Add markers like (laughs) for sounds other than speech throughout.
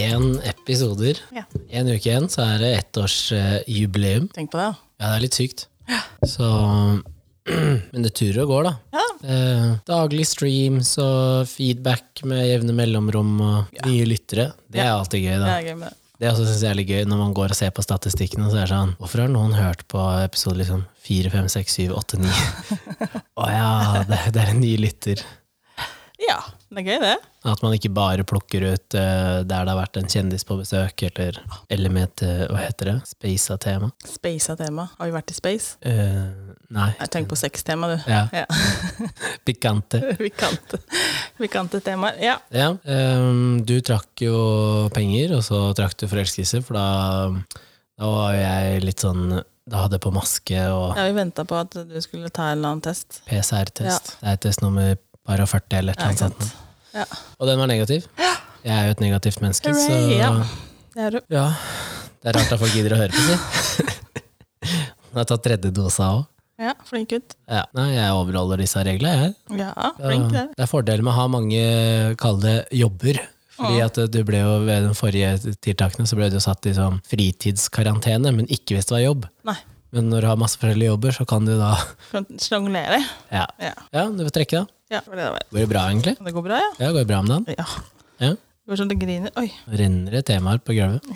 Hei. 51 episoder. Ja. En uke igjen, så er det ettårsjubileum. Tenk på det. da. Ja, det er litt sykt. Ja. Så (clears throat) Men det turer og går, da. Ja. Eh, daglig streams og feedback med jevne mellomrom og nye lyttere. Det er alltid gøy, da. Det er gøy med det. Det er også synes jeg er litt gøy når man går og ser på statistikken, og så er det sånn Hvorfor har noen hørt på episode liksom 4, 5, 6, 7, 8, 9? Å ja, det, det er en ny lytter. Ja, det er gøy, det. At man ikke bare plukker ut uh, der det har vært en kjendis på besøk, eller, eller med et uh, hva heter det, spasa tema. Space av tema. Har vi vært i space? Uh, nei. Jeg tenker på sextema, du. Ja. Ja. (laughs) Pikante. (laughs) Pikante. Pikante temaer. Ja. Ja, um, du trakk jo penger, og så trakk du forelskelse, for da, da var jeg litt sånn Da hadde jeg på maske og ja, vi venta på at du skulle ta en eller annen test. PCR-test. Det er test nummer bare 40 eller et eller annet. Ja. Og den var negativ. Jeg er jo et negativt menneske, så ja. Det er du. ja. Det er rart at folk gidder å høre på, si. (laughs) Nå har tatt tredje dosa òg. Ja, flink gutt. Ja. Nei, jeg overholder disse reglene, jeg. Ja, flink det. Det er fordelen med å ha mange, kall det, jobber. Fordi at du ble jo ved de forrige tiltakene så ble du satt i sånn fritidskarantene, men ikke hvis det var jobb. Nei, Men når du har masse forskjellige jobber, så kan du da sjonglere. Ja, Ja. ja du får trekke, da. Ja, for det var Går det bra, egentlig? Det går bra, ja? Ja, går det bra om dagen? Ja. Ja. Det går sånn det griner. Oi, Renner det temaer på gulvet?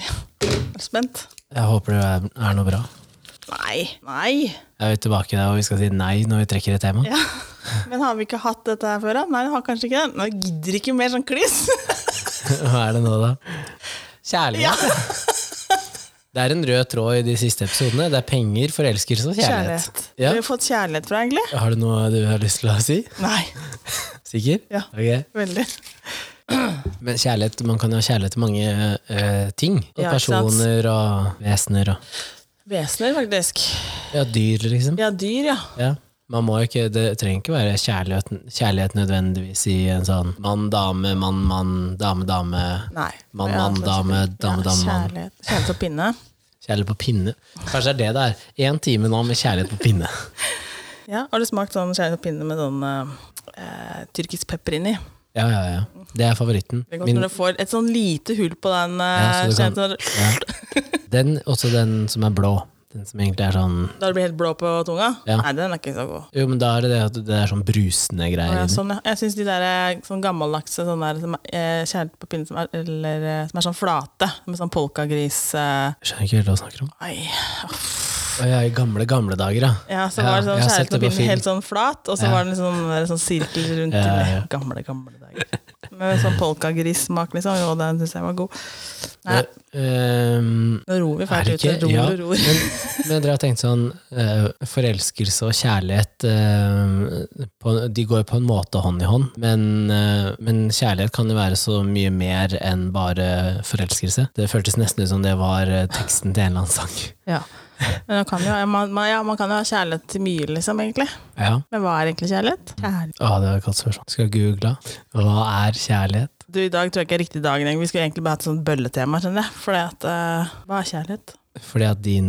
jeg er spent. Jeg håper det er, er noe bra. Nei, nei. Jeg er jo tilbake der, og vi skal si nei når vi trekker et tema. Ja. Men har vi ikke hatt dette her før, da? Nei, vi har kanskje ikke det. Nå gidder ikke mer sånn kliss. (laughs) Hva er det nå, da? Kjærlighet. Det er en rød tråd i de siste episodene. Det er penger, forelskelse og kjærlighet. Kjærlighet. Ja. Du har fått kjærlighet fra, egentlig? Har du noe du har lyst til å si? Nei. (laughs) Sikker? Ja. okay. Veldig. Men kjærlighet, man kan jo ha kjærlighet til mange uh, ting. Og Ja, personer og vesener og Vesener, faktisk. ja, dyr, liksom. Ja, dyr, ja. Ja. Man må ikke, det trenger ikke være kjærlighet, kjærlighet nødvendigvis i en sånn mann, dame, mann, mann, dame, dame. Nei. Mann, Ja, mann, dame, dame, dame, mann. Kjærlighet. Kjærlighet på pinne. Kjærlighet på pinne. Kanskje det er det det er. Én time nå med kjærlighet på pinne. (laughs) Ja, Har du smakt sånn kjærlighet på pinne med sånn eh, tyrkisk pepper inni? Ja, ja, ja. Det er favoritten. Det er godt Min, når du får et sånn lite hull på den. Ja, Eh, så du kan- ja. Den, også den som er blå. Den som egentlig er sånn Da du blir helt blå på tunga? Ja. Nei, den er ikke så god. Jo, men da er det det at det er sånn brusende greier. ja, sånn, ja. Jeg syns de der eh, sånn gammeldagse sånn der, som er, eh, kjærlighet på pinne som er, eller, eh, som er sånn flate, med sånn polkagris eh, Jeg skjønner ikke helt hva du snakker om. Oi. uff. Ja, I gamle, gamle dager, ja. Ja, så var det sånn pinne film. helt sånn flat, og så Ja. var det sånn, sånn sirkel rundt Ja, ja. Gamle, gamle dager. Med sånn polkagrissmak, liksom. Jo, den syns jeg var god. Nei, Ehm, nå ror vi fælt ut. Ror ja, og ror. Men, men dere har tenkt sånn eh, Forelskelse og kjærlighet eh, på, De går på en måte hånd i hånd, men, eh, men kjærlighet kan jo være så mye mer enn bare forelskelse. Det føltes nesten ut som det var teksten til en eller annen sang. Ja. (laughs) Men man kan, jo, man, man, ja, man kan jo ha kjærlighet til mye, liksom, egentlig. Ja. Men hva er egentlig kjærlighet? Kjærlighet. Å, det var et godt spørsmål. Skal google. Hva er kjærlighet? Du, I dag tror jeg ikke er riktig dagen. Vi skulle egentlig bare hatt sånn bølletema. skjønner jeg. Fordi at, uh, Hva er kjærlighet? Fordi at din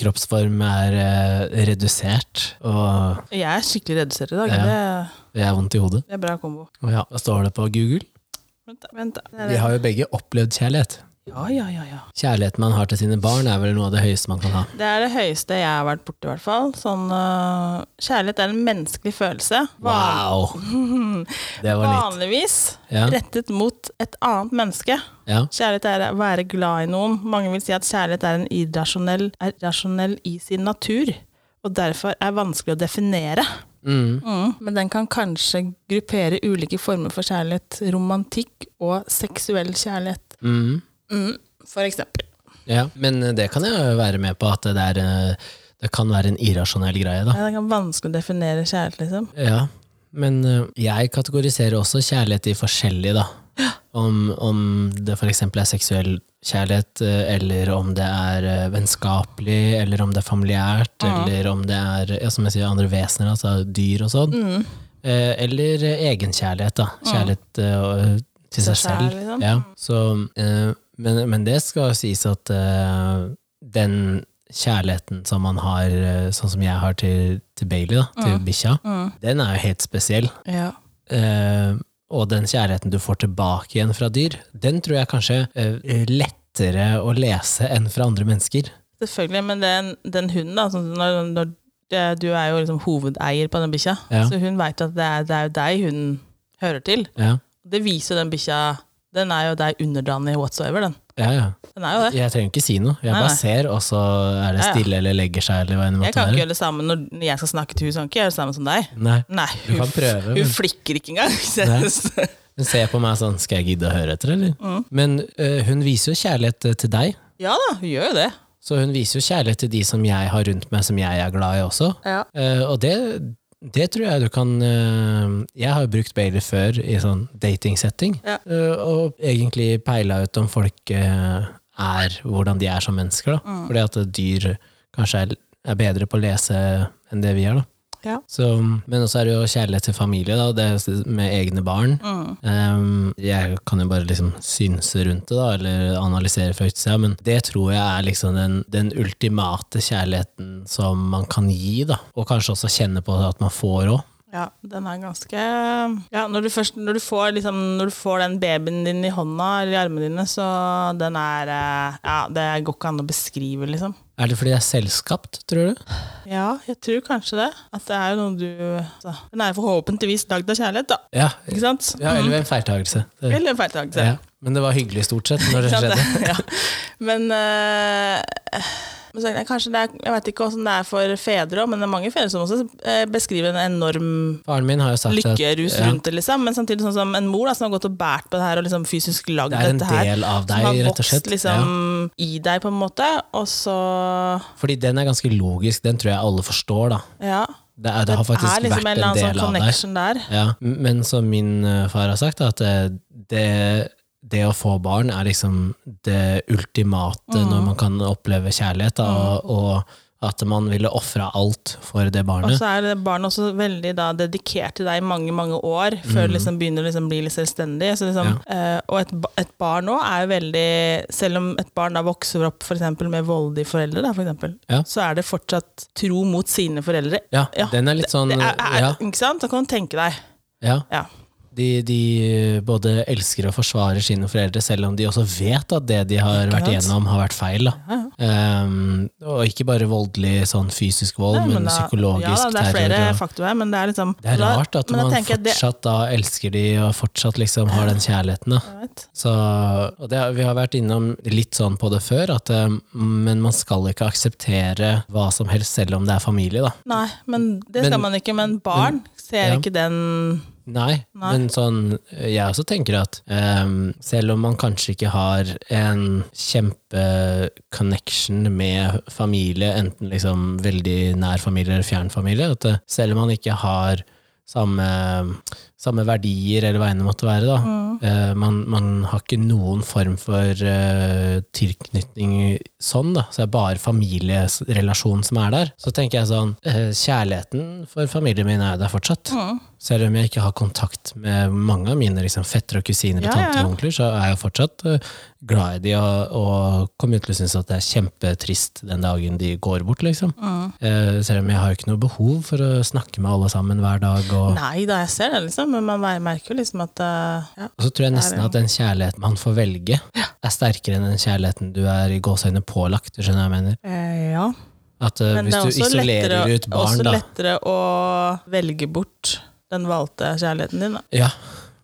kroppsform er uh, redusert, og Jeg er skikkelig redusert i dag. Ja. Det, jeg har vondt i hodet. det er bra kombo. Og ja, hva står det på Google? Vent, da. vent da. Vi har jo begge opplevd kjærlighet. Ja, ja, ja, ja. Kjærligheten man har til sine barn, er vel noe av det høyeste man kan ha. Det er det høyeste jeg har vært borti, i hvert fall. Sånn, uh, kjærlighet er en menneskelig følelse. Wow! (laughs) Det var nytt. Vanligvis Ja, rettet mot et annet menneske. ja. Kjærlighet er å være glad i noen. Mange vil si at kjærlighet er en irrasjonell, er rasjonell i sin natur, og derfor er vanskelig å definere. Mm. Mm. Men den kan kanskje gruppere ulike former for kjærlighet, romantikk og seksuell kjærlighet. Mm. Mm. For eksempel. ja. Men det kan jeg være med på, at det, er, eh, det kan være en irrasjonell greie, da. Ja, det kan vanskelig å definere kjærlighet, liksom. Ja, men eh, jeg kategoriserer også kjærlighet i forskjellig, da. Om, om det for eksempel er seksuell kjærlighet, eh, eller om det er eh, vennskapelig, eller om det er familiært, eller om det er ja, som jeg sier, andre vesener, altså dyr og sånn. Mm. Eh, Eller eh, egenkjærlighet, da. Kjærlighet eh, til seg selv, selv. liksom. Ja, så, eh, men, men det skal sies at uh, den kjærligheten som man har, eh, sånn som jeg har til, til Bailey, da, til bikkja, Mm. den er jo helt spesiell. Ja. Uh, og den kjærligheten du får tilbake igjen fra dyr, den tror jeg kanskje er lettere å lese enn fra andre mennesker. Selvfølgelig, men den, den hunden, da, sånn når, når du er jo liksom hovedeier på den bikkja, Ja. så hun veit at det er, det er jo deg hun hører til. Ja, Det viser den bikkja Den er jo deg underdanig whatsoever, den. ja. ja. Den er jo det. Jeg trenger ikke si noe. Jeg Nei, bare nei. ser, og så er det Ja, ja. stille eller legger seg, eller hva enn det Jeg kan ikke gjøre det samme når jeg skal snakke til henne, kan ikke gjøre det samme som deg. Nei. Nei, Du kan prøve, hun men- flikker ikke engang. (laughs) Hun ser på meg sånn, skal jeg gidde å høre etter, eller? Mm. Men øh, hun viser jo kjærlighet øh, til deg. Ja da, hun gjør jo det. Så hun viser jo kjærlighet til de som jeg har rundt meg, som jeg er glad i også. Ja. Uh, og det, det tror jeg du kan eh, Jeg har jo brukt Bailey før i sånn datingsetting, Ja. eh, og egentlig peila ut om folk eh, er hvordan de er som mennesker. Da. Mm. Fordi at dyr kanskje er, er bedre på å lese enn det vi er. da. Ja. Så, men også er det jo kjærlighet til familie, da, det med egne barn. Mm. Um, jeg kan jo bare liksom synse rundt det, da, eller analysere fra utsida, men det tror jeg er liksom den, den ultimate kjærligheten som man kan gi, da. Og kanskje også kjenne på at man får òg. Ja, den er ganske Ja, når du først når du får, liksom, når du får den babyen din i hånda eller i armene dine, så den er eh, Ja, det går ikke an å beskrive, liksom. Er det fordi det er selvskapt, tror du? Ja, jeg tror kanskje det. At det er jo noe du altså, Den er forhåpentligvis lagd av kjærlighet, da. Ja, Ikke sant? ja eller ved en feiltagelse. Eller en feiltagelse. Ja. Men det var hyggelig stort sett når det (laughs) skjedde. ja. Men eh, det kanskje det er, Jeg vet ikke hvordan det er for fedre, men det er mange fedre som også eh, beskriver en enorm lykkerus ja, rundt det, liksom. Men samtidig sånn som en mor da, som har gått og båret på det her og liksom fysisk lagd det er en dette her. del av deg, rett og slett. liksom Ja. i deg, på en måte. Og så Fordi den er ganske logisk, den tror jeg alle forstår, da. Ja. Det, er, det har faktisk er liksom vært en en del sånn av deg. connection der. Ja, men som min eh, far har sagt, at det, det, det å få barn er liksom det ultimate Mm. når man kan oppleve kjærlighet, da, og, og at man ville ofra alt for det barnet. Og så er det barnet også veldig da, dedikert til deg i mange mange år, før det liksom begynner å liksom bli litt selvstendig. Så liksom, uh, og et, et barn òg er veldig Selv om et barn da vokser opp for eksempel, med voldelige foreldre, da, for eksempel, Ja. så er det fortsatt tro mot sine foreldre. Ja, Ja, den er litt sånn Det er, er, ja, Ikke sant? Da kan du tenke deg. ja. Ja. De, de både elsker og forsvarer sine foreldre, selv om de også vet at det de har vært igjennom, har vært feil. Da. Ja, Um, og ikke bare voldelig sånn fysisk vold, Nei, men, da- psykologisk ja, da, Det er flere terror. og- faktorer, men det er liksom Det er rart at da man fortsatt det- da elsker de, og fortsatt liksom har den kjærligheten. Da. Så, det, vi har vært innom litt sånn på det før, at, eh, men man skal ikke akseptere hva som helst selv om det er familie. Da. Nei, men det skal Men- man ikke. Men barn ser ja. ikke den Nei, Nei. men sånn, jeg også tenker at um, selv om man kanskje ikke har en kjempeconnection med familie, enten liksom veldig nær familie eller fjern familie, at eh, selv om man ikke har samme, samme verdier eller hva enn det måtte være, da, eh, man, man har ikke noen form for uh, tilknytning sånn, da, så det er bare familierelasjonen som er der. Så tenker jeg sånn, uh, kjærligheten for familien min er der fortsatt. Selv om jeg ikke har kontakt med mange av mine liksom, fettere og kusiner og Ja, ja, tanter og onkler, så er jeg fortsatt eh, glad i de, og, og kommer til å synes at det er kjempetrist den dagen de går bort, liksom. Eh, selv om jeg har jo ikke noe behov for å snakke med alle sammen hver dag. Og, Nei da, jeg ser det, liksom, men man merker jo liksom at uh, ja. og så tror jeg nesten at den kjærligheten man får velge, er sterkere enn den kjærligheten du er i gåseøyne pålagt. Du skjønner hva jeg mener? Eh, ja. At uh, Men hvis du også isolerer lettere, ut barn, også da lettere å velge bort den valgte kjærligheten din. Da. Ja.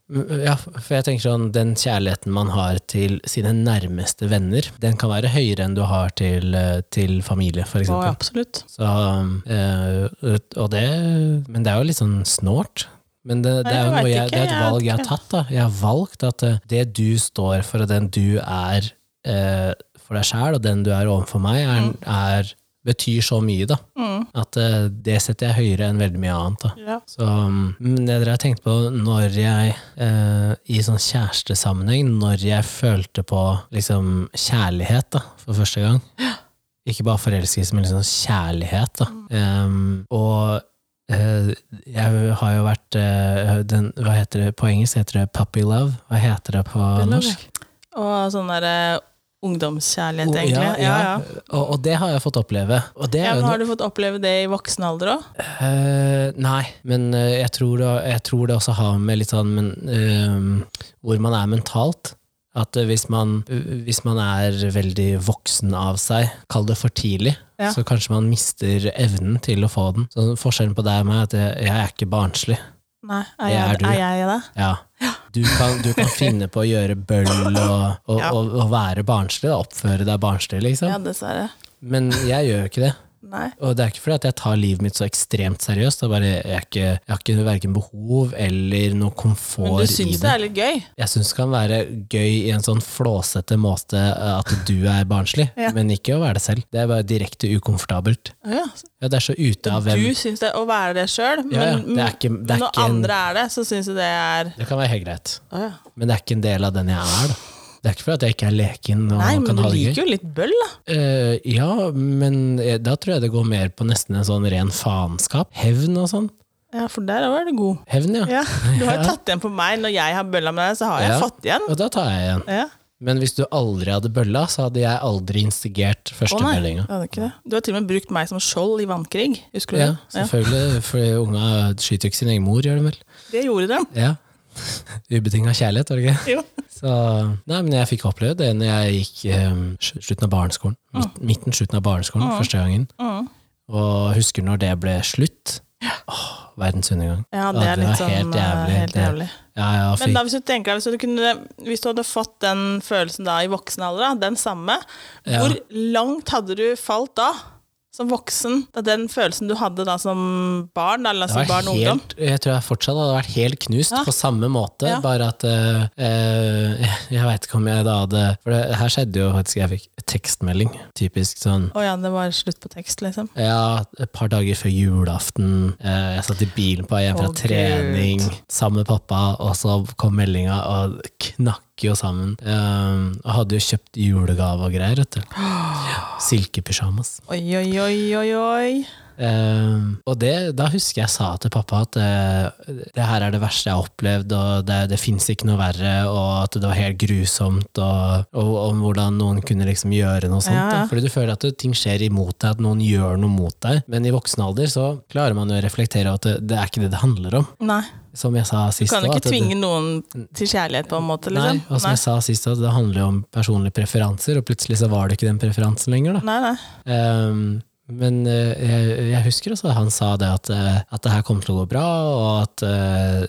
Mm, ja, for jeg tenker sånn, den kjærligheten man har til sine nærmeste venner, den kan være høyere enn du har til, eh, til familie, for Å, Ja, absolutt. Så, øh, og det, men det er jo litt sånn snålt. Men det, det er jo jeg det er et valg jeg har tatt. da. Jeg har valgt at eh, det du står for, og den du er eh, for deg sjæl, og den du er overfor meg, er, er, betyr så mye, da. Mm. At uh, det setter jeg høyere enn veldig mye annet. da. Ja. Så mm, det dere har tenkt på når jeg uh, i sånn kjærestesammenheng, når jeg følte på liksom kjærlighet da, for første gang. Ikke bare forelskelse, men liksom kjærlighet. da. Um, og eh, jeg har jo vært den, Hva heter det på engelsk? Heter det puppy love? Hva heter det på norsk? Og sånn derre ungdomskjærlighet, Oh, egentlig. Ja, ja. Og, og det har jeg fått oppleve. Ja, har du fått oppleve det i voksen alder òg? Uh, nei, men uh, jeg, tror det, jeg tror det også har med litt sånn men, uh, hvor man er mentalt. At eh, hvis man, hvis man er veldig voksen av seg, kall det for tidlig, Ja. så kanskje man mister evnen til å få den. Så forskjellen på deg og meg er at jeg, jeg er ikke barnslig. Nei, er jeg, jeg, er er jeg det? Ja. Du, kan, du kan finne på å gjøre bøll og, og, Ja. og, og være barnslig, da, oppføre deg barnslig, liksom. Ja, dessverre. Men jeg gjør jo ikke det. Nei. Og det er ikke fordi at jeg tar livet mitt så ekstremt seriøst. Det er bare, jeg, er ikke, jeg har ikke verken behov eller noe komfort Men du i syns det det. er litt gøy? Jeg syns det kan være gøy i en sånn flåsete måte at du er barnslig, (laughs) Ja. men ikke å være det selv. Det er bare direkte ukomfortabelt. Ja. Ja, det er så ute av hvem Du syns det å være det sjøl, men, Ja, det er ikke- det er når en- andre er det, så syns du det er Det kan være helt greit, ja. men det er ikke en del av den jeg er. da. Det er ikke fordi jeg ikke er leken og Nei, men du liker jo litt bøll, da. Uh, ja, men eh, da tror jeg det går mer på nesten en sånn ren faenskap. Hevn og sånn. Ja, for der var du god. Hevn, ja. Ja, Du har (laughs) jo tatt igjen på meg. Når jeg har bølla med deg, så har jeg Ja. fått igjen. Og da tar jeg igjen. Ja. Men hvis du aldri hadde bølla, så hadde jeg aldri instigert Å første nei, bøllinga. det hadde ikke det. Du har til og med brukt meg som skjold i vannkrig. Husker du Ja, det? Ja. selvfølgelig. For unga skyter jo ikke sin egen mor, gjør de vel? Det gjorde de. Ja. Ubetinga kjærlighet, var det ikke? Jo. Så, nei, men jeg fikk oppleve det når jeg gikk um, slutten av barneskolen. Midt, midten, slutten av barneskolen, første gangen. Mm. Og husker når det ble slutt. Åh, verdens undergang. Ja, det Ja, er det litt sånn helt eh, jævlig. Helt jævlig. Ja, ja, Men da, hvis du tenker deg, hvis du, kunne, hvis du hadde fått den følelsen da i voksen alder, den samme, Ja. hvor langt hadde du falt da? Som voksen? Det er den følelsen du hadde da som barn, eller som barn og ungdom? jeg tror jeg fortsatt hadde vært helt knust Ja. på samme måte, Ja. bare at uh, Jeg, Jeg veit ikke om jeg da hadde For det, her skjedde jo faktisk Jeg fikk tekstmelding, typisk sånn Å ja, det var slutt på tekst, liksom. ja, et par dager før julaften. Uh, jeg satt i bilen på vei hjem fra Gud. trening sammen med pappa, og så kom meldinga, og det knakk jo sammen. Eh, jeg hadde jo kjøpt julegave og greier, vet du. (gasps) Silkepysjamas. Oi, oi, oi, oi, oi. Eh, og det, da husker jeg sa til pappa at uh, det her er det verste jeg har opplevd, og det, det fins ikke noe verre, og at det var helt grusomt, og, og om hvordan noen kunne liksom gjøre noe sånt. Ja. Fordi du føler at ting skjer imot deg, at noen gjør noe mot deg. Men i voksen alder så klarer man å reflektere at det, det er ikke det det handler om. Nei. Som jeg sa sist Du kan ikke at det- tvinge noen til kjærlighet, på en måte, liksom. Nei, og som jeg sa sist, at det handler jo om personlige preferanser, og plutselig så var det ikke den preferansen lenger. da. nei, nei. Ehm, men eh, jeg, jeg husker også at han sa det at, eh, at det her kommer til å gå bra, og at, eh,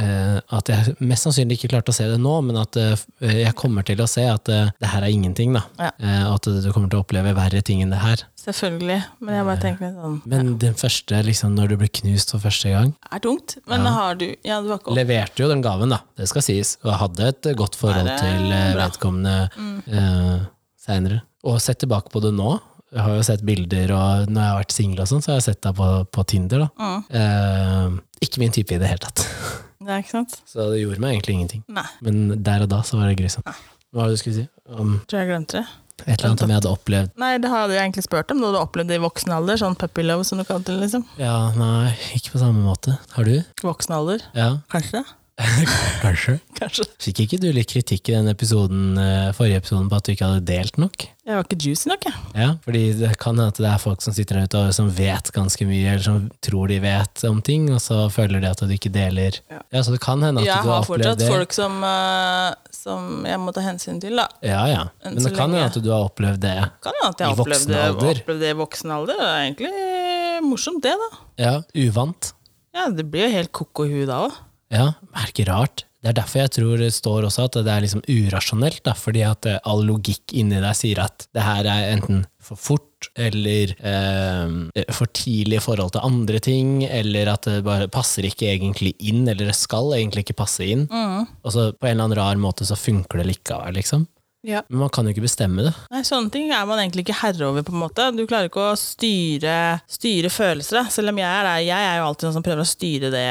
at jeg mest sannsynlig ikke klarte å se det nå, men at jeg kommer til å se at det her er ingenting. da. Ja. At du kommer til å oppleve verre ting enn det her. Selvfølgelig. Men jeg bare tenker litt sånn Men den første, liksom, når du blir knust for første gang er tungt. Men Ja. har du Ja, du ikke Leverte jo den gaven, da. Det skal sies. Og hadde et godt forhold til vedkommende mm. seinere. Og sett tilbake på det nå. Jeg har jo sett bilder, og når jeg har vært singel, sånn, så har jeg sett deg på, på Tinder. da. Mm. Eh, ikke min type i det hele tatt. (laughs) Det er ikke sant? Så det gjorde meg egentlig ingenting. Nei, Men der og da så var det grusomt. Hva var det du skulle si? Om tror jeg glemte det. et eller annet om jeg hadde opplevd Nei, det hadde jeg egentlig spurt om. Du hadde opplevd det i voksen alder, sånn puppy love som du kalte det, liksom. Ja, nei, ikke på samme måte. Har du? Voksen alder. Ja, Kanskje det? (laughs) kanskje. Kanskje. Fikk ikke du litt kritikk i den episoden, eh, forrige episoden på at du ikke hadde delt nok? Jeg var ikke juicy nok, jeg. Ja, fordi det kan hende at det er folk som sitter der ute og som vet ganske mye, eller som tror de vet om ting, og så føler de at du ikke deler. Ja. Ja, så det kan hende at Jeg du har har fortsatt folk som, eh, som jeg må ta hensyn til, da. Ja, ja. Men det kan hende at du har opplevd det. Kan at jeg I opplevd voksen alder. opplevd det i voksen alder. Det er egentlig morsomt, det, da. Ja, uvant. Ja, det blir jo helt ko-ko i huet da òg. Ja, er ikke rart. Det er derfor jeg tror det står også at det er liksom urasjonelt, da, fordi at eh, all logikk inni deg sier at det her er enten for fort, eller eh, for tidlig i forhold til andre ting, eller at det bare passer ikke egentlig inn, eller det skal egentlig ikke passe inn. Og så på en eller annen rar måte så funker det likevel, liksom. Ja. Men man kan jo ikke bestemme det. Nei, Sånne ting er man egentlig ikke herre over. på en måte. Du klarer ikke å styre, styre følelser. da. Selv om jeg er der. Jeg er jo alltid noen som prøver å styre det.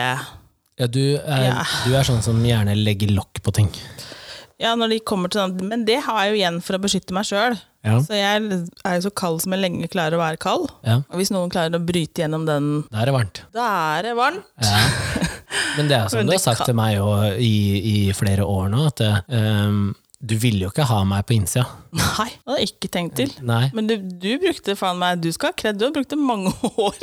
Ja, du er, Ja. du er sånn som gjerne legger lokk på ting. Ja, når de kommer til sånn, Men det har jeg jo igjen for å beskytte meg sjøl. Ja. Så jeg er jo så kald som jeg lenge klarer å være kald. Ja, Og hvis noen klarer å bryte gjennom den, da er det varmt. da er det varmt. Ja. Men det er (laughs) som du har sagt til meg i, i flere år nå, at ehm, du ville jo ikke ha meg på innsida. Nei, det hadde jeg ikke tenkt til. Nei. Men du, du brukte faen meg Du skal ha kred, du har brukt det mange (laughs) år.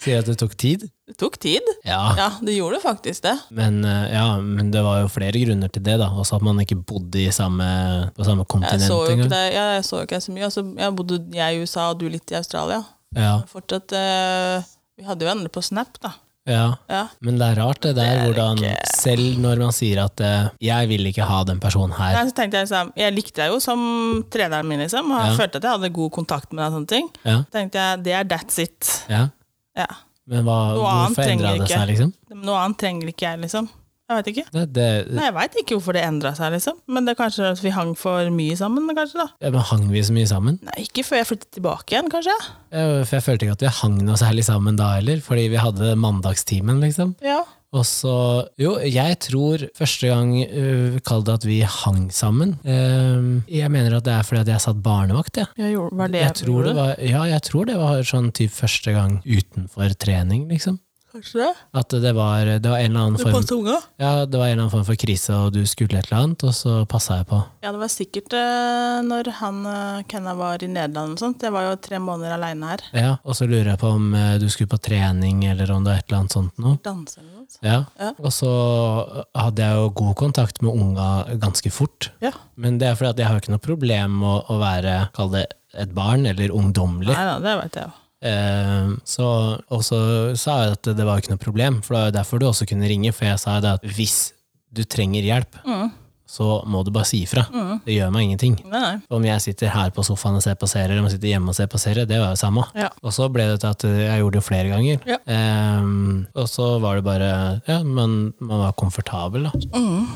Sier at det tok tid? Det tok tid. Ja. Ja, det gjorde faktisk det. Men, eh, ja, men det var jo flere grunner til det, da. Også at man ikke bodde i samme, på samme Jeg kontinent så jo ikke engang. det, ja, jeg så jo ikke så mye. Altså, jeg bodde jeg i USA og du litt i Australia. Ja, Fortsatt eh, Vi hadde jo venner på Snap, da. ja. Ja. Men det er rart det der, Det hvordan ikke- selv når man sier at uh, 'jeg vil ikke ha den personen her', Nei, så tenkte Jeg liksom, jeg likte deg jo som treneren min, liksom, og Ja. følte at jeg hadde god kontakt med deg. og sånne ting ja, Så tenkte jeg, det er that's it. ja. Ja. Men hva, hvorfor endra det seg, liksom? Noe annet trenger ikke jeg, liksom. Jeg vet ikke. Det, det, Nei, Jeg veit ikke hvorfor det endra seg, liksom. Men det er kanskje at vi hang for mye sammen, kanskje. da ja, men hang vi så mye sammen? Nei, ikke før jeg flyttet tilbake igjen, kanskje. Ja, For jeg følte ikke at vi hang noe særlig sammen da heller, fordi vi hadde mandagstimen, liksom. Ja. Og så Jo, jeg tror første gang uh, Kall det at vi hang sammen. Uh, jeg mener at det er fordi at jeg satt barnevakt, jeg. Jeg gjorde, var det Jeg tror det var, ja, jeg tror det var sånn typ første gang utenfor trening, liksom. Kanskje det? At det var, det var en eller annen Du form unga? Ja, det var en eller annen form for krise, og du skulle et eller annet, og så passa jeg på. Ja, det var sikkert eh, når han eh, Kenna var i Nederland og sånt. Jeg var jo tre måneder aleine her. Ja, Og så lurer jeg på om eh, du skulle på trening, eller om det var et eller annet sånt noe. Danse eller noe. Ja. Ja. Og så hadde jeg jo god kontakt med unga ganske fort. Ja. Men det er fordi at jeg har ikke noe problem med å, å være, kall det et barn, eller ungdommelig. Nei det vet jeg jo. Eh, så, og så sa jeg at det var ikke noe problem, for det var jo derfor du også kunne ringe, for jeg sa det at hvis du trenger hjelp, Mm. Så må du bare si ifra. Det gjør meg ingenting. Nei, nei. Om jeg sitter her på sofaen og ser på serie, eller om jeg sitter hjemme og ser på serie, det var jo samme. Ja. Og så ble det til at jeg gjorde det flere ganger. Ja. Um, og så var det bare Ja, man, man var komfortabel, da. Mm.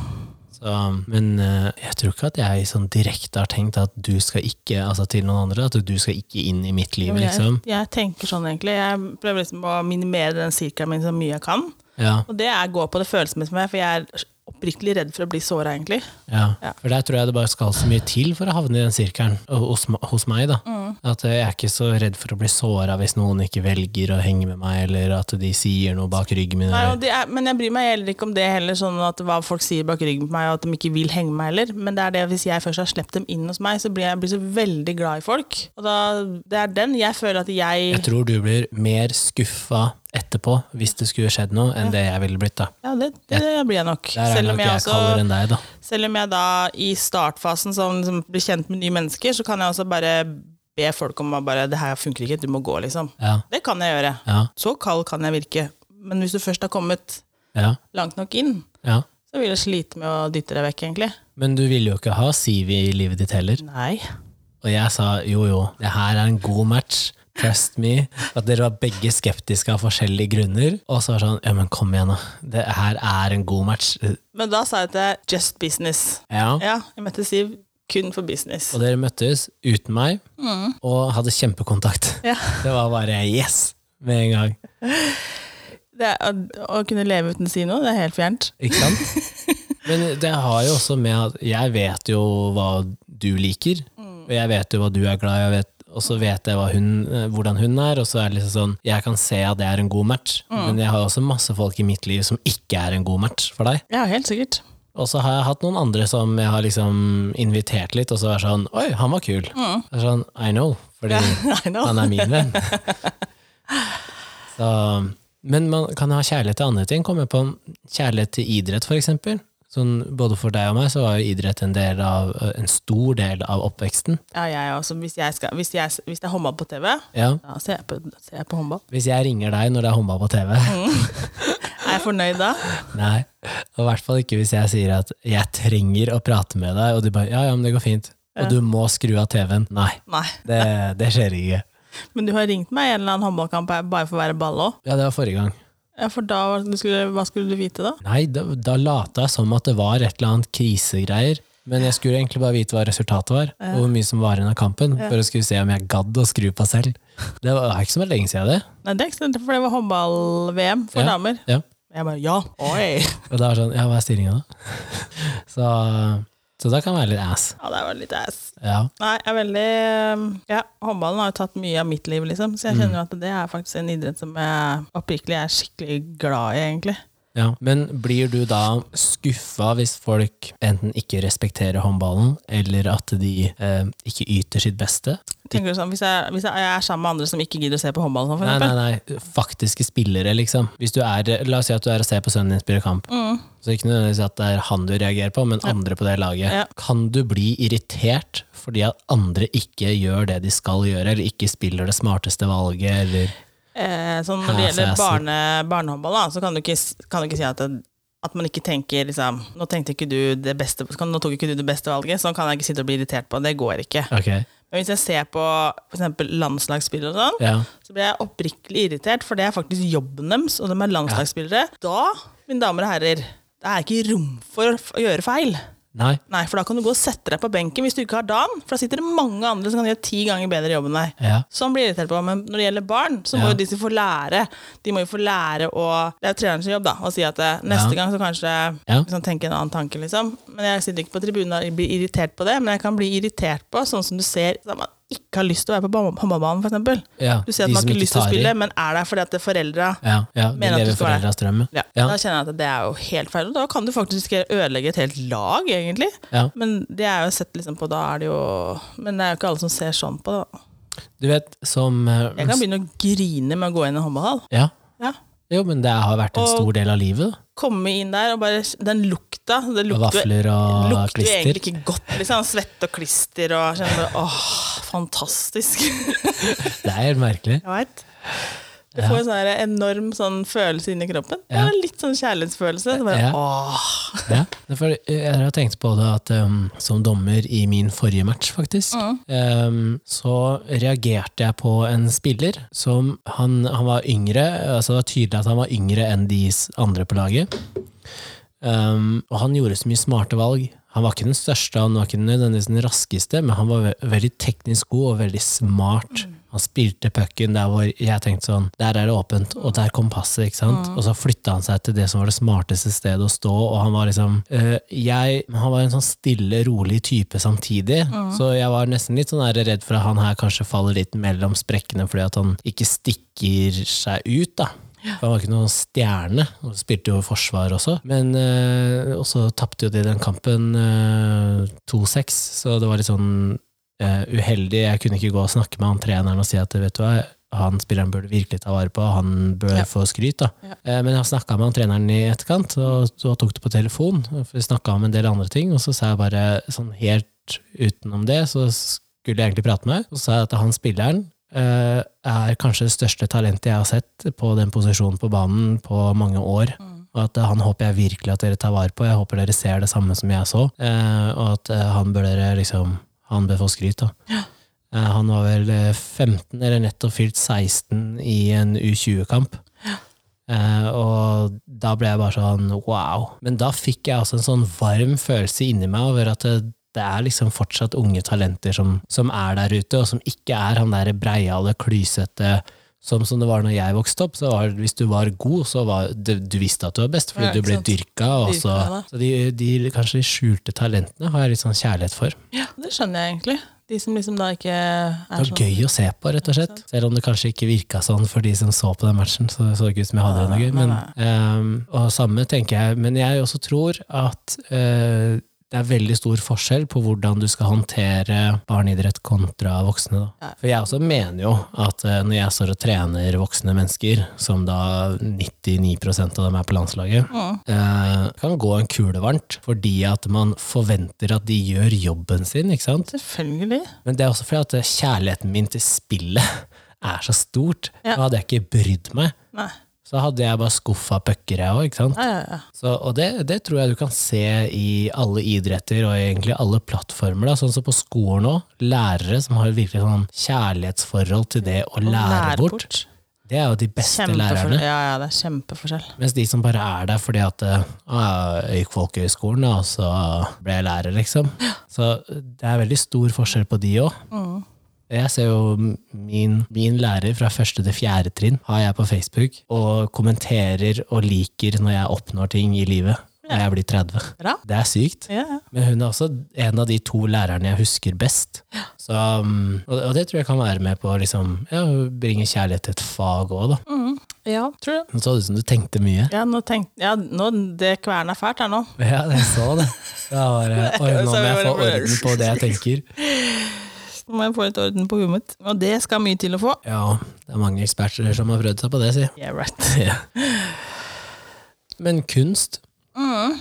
Så, men eh, jeg tror ikke at jeg sånn direkte har tenkt at du skal ikke, altså til noen andre, at du skal ikke inn i mitt liv, liksom. jeg tenker sånn egentlig. Jeg prøver liksom å minimere den sirkelen min så mye jeg kan. Ja, Og det er gå på det følelsesmessige for jeg er oppriktig redd for å bli såra, egentlig. ja. Ja. For der tror jeg det bare skal så mye til for å havne i den sirkelen, hos, hos meg, da. Mm. At jeg er ikke så redd for å bli såra hvis noen ikke velger å henge med meg, eller at de sier noe bak ryggen min. Nei, er, men jeg bryr meg heller ikke om det heller, sånn at hva folk sier bak ryggen på meg, og at de ikke vil henge med meg heller. Men det er det hvis jeg først har sluppet dem inn hos meg, så blir jeg blir så veldig glad i folk. Og da, det er den jeg føler at jeg Jeg tror du blir mer skuffa etterpå hvis det skulle skjedd noe, enn det jeg ville blitt. da. Ja, det, det, blir jeg nok. Selv om jeg, jeg også deg. Selv om jeg da i startfasen som, som blir kjent med nye mennesker, så kan jeg også bare be folk om å bare Det her funker ikke, du må gå, liksom. Ja, Det kan jeg gjøre. ja, Så kald kan jeg virke. Men hvis du først har kommet ja. langt nok inn, ja. så vil jeg slite med å dytte deg vekk, egentlig. Men du ville jo ikke ha Sivi i livet ditt heller. Nei. Og jeg sa jo jo, det her er en god match. Trust me. At dere var begge skeptiske av forskjellige grunner. Og så var det sånn, ja men kom igjen da. Det her er en god match. Men da sa jeg til just business. Ja. Ja, jeg møtte Siv kun for business. Og dere møttes uten meg, og hadde kjempekontakt. Ja. (laughs) Det var bare yes med en gang. Det, å, å kunne leve uten å si noe, det er helt fjernt. Ikke sant? (laughs) Men det har jo også med at jeg vet jo hva du liker, og jeg vet jo hva du er glad i, jeg vet- og så vet jeg hun, eh, hvordan hun er, og så er det liksom sånn Jeg kan se at det er en god match, men jeg har også masse folk i mitt liv som ikke er en god match for deg. Ja, helt sikkert. Og så har jeg hatt noen andre som jeg har liksom invitert litt, og så er det sånn Oi, han var kul. Det er sånn, I know, fordi (laughs) I know. han er min venn. (laughs) så, men man kan ha kjærlighet til andre ting. Komme på kjærlighet til idrett, for eksempel. Sånn, både for deg og meg så var jo idrett en, del av, en stor del av oppveksten. Ja, jeg også. Hvis, jeg skal, hvis, jeg, hvis det er håndball på TV, Ja. da ser jeg på, ser jeg på håndball. Hvis jeg ringer deg når det er håndball på TV (laughs) Er jeg fornøyd da? (laughs) Nei, og i hvert fall ikke hvis jeg sier at jeg trenger å prate med deg, og du bare ja, ja, men det går fint. Og du må skru av TV-en. Nei, Nei. det, det skjer ikke. (laughs) Men du har ringt meg i en eller annen håndballkamp bare for å være ball òg? Ja, det var forrige gang. Ja, for da skulle, hva skulle du vite da? Nei, da, da lata jeg som at det var et eller annet krisegreier. Men jeg skulle egentlig bare vite hva resultatet var, og hvor mye som var igjen av kampen, for å skulle se om jeg gadd å skru på selv. Det var ikke så veldig lenge siden det. Nei, det er ikke sant, for det var håndball-VM for Ja. damer. Ja. Jeg bare ja, oi! Og da var det sånn, ja, hva er stillinga da? (laughs) Så, så det kan være litt ass. Ja, det var litt ass. Ja. Nei, jeg er veldig Ja, håndballen har jo tatt mye av mitt liv, liksom. Så jeg kjenner jo at det er faktisk en idrett som jeg oppriktig er skikkelig glad i, egentlig. Ja, Men blir du da skuffa hvis folk enten ikke respekterer håndballen, eller at de eh, ikke yter sitt beste? Tenker du sånn, hvis jeg, hvis jeg er sammen med andre som ikke gidder å se på håndball, sånn, for Nei, nei, nei, faktiske spillere, liksom. Hvis du er, la oss si at du er og ser på sønnen din spille kamp, Mm. så ikke nødvendigvis at det er han du reagerer på, men andre på det laget. Ja. Kan du bli irritert fordi at andre ikke gjør det de skal gjøre, eller ikke spiller det smarteste valget, eller Eh, sånn når det gjelder barne, barnehåndball, da, så kan du ikke, kan du ikke si at, det, at man ikke tenker liksom, Nå ikke du det beste kan- Nå tok ikke du det beste valget, sånn kan jeg ikke sitte og bli irritert på. Det går ikke. Okay. Men hvis jeg ser på for landslagsspillere og sånn, ja. så blir jeg oppriktig irritert, for det er faktisk jobben deres, og de er landslagsspillere. Da, mine damer og herrer, det er ikke rom for å gjøre feil. Nei, Nei, for da kan du gå og sette deg på benken hvis du ikke har dagen, for da sitter det mange andre som kan gjøre ti ganger bedre jobb enn deg. ja. Sånn blir irritert på, men når det gjelder barn, så må Ja. jo de som får lære De må jo få lære å Det er jo trenerens jobb, da, å si at eh, neste Ja. gang så kanskje liksom, tenke en annen tanke, liksom. Men jeg sitter ikke på tribunen og blir irritert på det, men jeg kan bli irritert på sånn som du ser ikke har lyst til å være på ba- håndballbanen, eksempel. ja. Du ser at man har ikke har lyst til å i. spille, men er der fordi at foreldra Ja, ja, mener at du skal være- der. ja. Ja. Da kjenner jeg at det er jo helt feil. Og da kan du faktisk ødelegge et helt lag, egentlig. Ja. Men det er jo sett liksom på, da er det jo Men det er jo ikke alle som ser sånn på det. Du vet, som eh, Jeg kan begynne å grine med å gå inn i håndballhall. Ja. Ja. Jo, men det har vært en Og- stor del av livet. Komme inn der og bare Den lukta Det lukter, vafler og lukter jo egentlig ikke godt. Liksom Svette og klister og kjenner Åh, fantastisk. (laughs) Det er helt merkelig. Jeg vet. Du får en sånn enorm sånn følelse inni kroppen. Det Ja. litt sånn kjærlighetsfølelse. Så bare, Ja. åh. (laughs) Ja, for jeg har tenkt på det at um, som dommer i min forrige match, faktisk, um, så reagerte jeg på en spiller som han, han var yngre, altså det var tydelig at han var yngre enn de andre på laget. Um, og han gjorde så mye smarte valg. Han var ikke den største, han var ikke nødvendigvis den raskeste, men han var ve veldig teknisk god og veldig smart. Han spilte pucken der hvor jeg tenkte sånn Der er det åpent, og der kom passet, ikke sant? Og så flytta han seg til det som var det smarteste stedet å stå, og han var liksom øh, jeg, Han var en sånn stille, rolig type samtidig, så jeg var nesten litt sånn redd for at han her kanskje faller litt mellom sprekkene fordi at han ikke stikker seg ut, da. For han var ikke noen stjerne, og spilte jo forsvar også. Men eh, også tapte jo de den kampen eh, 2-6, så det var litt sånn eh, uheldig. Jeg kunne ikke gå og snakke med han treneren og si at vet du hva, han spilleren burde virkelig ta vare på, han bør Ja. få skryt. da. Ja. Eh, Men jeg snakka med han treneren i etterkant, og så tok det på telefon. Vi snakka om en del andre ting, og så sa jeg bare sånn helt utenom det, så skulle jeg egentlig prate med, og så sa jeg at han spilleren er kanskje det største talentet jeg har sett på den posisjonen på banen på mange år. Og at eh, han håper jeg virkelig at dere tar vare på. Jeg håper dere ser det samme som jeg så. Eh, og at eh, han bør dere liksom Han bør få skryt, da. Ja. han var vel eh, 15, eller nettopp fylt 16 i en U20-kamp. Eh, og da ble jeg bare sånn wow. Men da fikk jeg altså en sånn varm følelse inni meg over at det, det er liksom fortsatt unge talenter som, som er der ute, og som ikke er han der breiale, klysete som, som det var når jeg vokste opp. Så var, hvis du var god, så var det, du visste at du var best, fordi Ja, du ble sant. dyrka. Og så, de, de kanskje de skjulte talentene har jeg litt sånn kjærlighet for. Ja, det skjønner jeg egentlig. De som liksom da ikke Det er var sånn gøy å se på, rett og slett. Selv om det kanskje ikke virka sånn for de som så på den matchen. Så det så ikke ut som jeg hadde det noe gøy. Men, ehm, og samme tenker jeg, men jeg også tror at eh, det er veldig stor forskjell på hvordan du skal håndtere barneidrett kontra voksne. Da. For jeg også mener jo at eh, når jeg står og trener voksne mennesker, som da 99% av dem er på landslaget, Mm. eh, kan gå en kule varmt fordi at man forventer at de gjør jobben sin, ikke sant? Selvfølgelig. Men det er også fordi at kjærligheten min til spillet (laughs) er så stort. Ja. Da hadde jeg ikke brydd meg. Nei. Så hadde jeg bare skuffa pucker, jeg òg. Ja, ja, ja. Så, og det, det tror jeg du kan se i alle idretter og egentlig alle plattformer. Da. Sånn som på skolen òg. Lærere som har virkelig sånn kjærlighetsforhold til det å lære bort. Det er jo de beste lærerne. Ja, ja, det er kjempeforskjell. Mens de som bare er der fordi at eh, «Ah, jeg gikk folkehøyskolen, og så ble jeg lærer, liksom. Så det er veldig stor forskjell på de òg. Mm. Jeg ser jo min, min lærer fra første til fjerde trinn har jeg på Facebook, og kommenterer og liker når jeg oppnår ting i livet. Når jeg blir 30. Bra. Det er sykt. Ja, ja. Men hun er også en av de to lærerne jeg husker best. Så, um, og, det tror jeg kan være med på å liksom, ja, bringe kjærlighet til et fag òg, da. Mm. Ja, tror jeg. Nå så det ut som du tenkte mye. Ja, nå tenk, ja, nå, det kverner fælt her nå. Ja, jeg så det. Ja, bare, (laughs) oi, nå må jeg få orden på det jeg tenker. (laughs) Nå må jeg få litt orden på huet mitt. Og det skal mye til å få. Ja, det er mange eksperter som har prøvd seg på det, si. Yeah, right. (laughs) Men kunst Mm.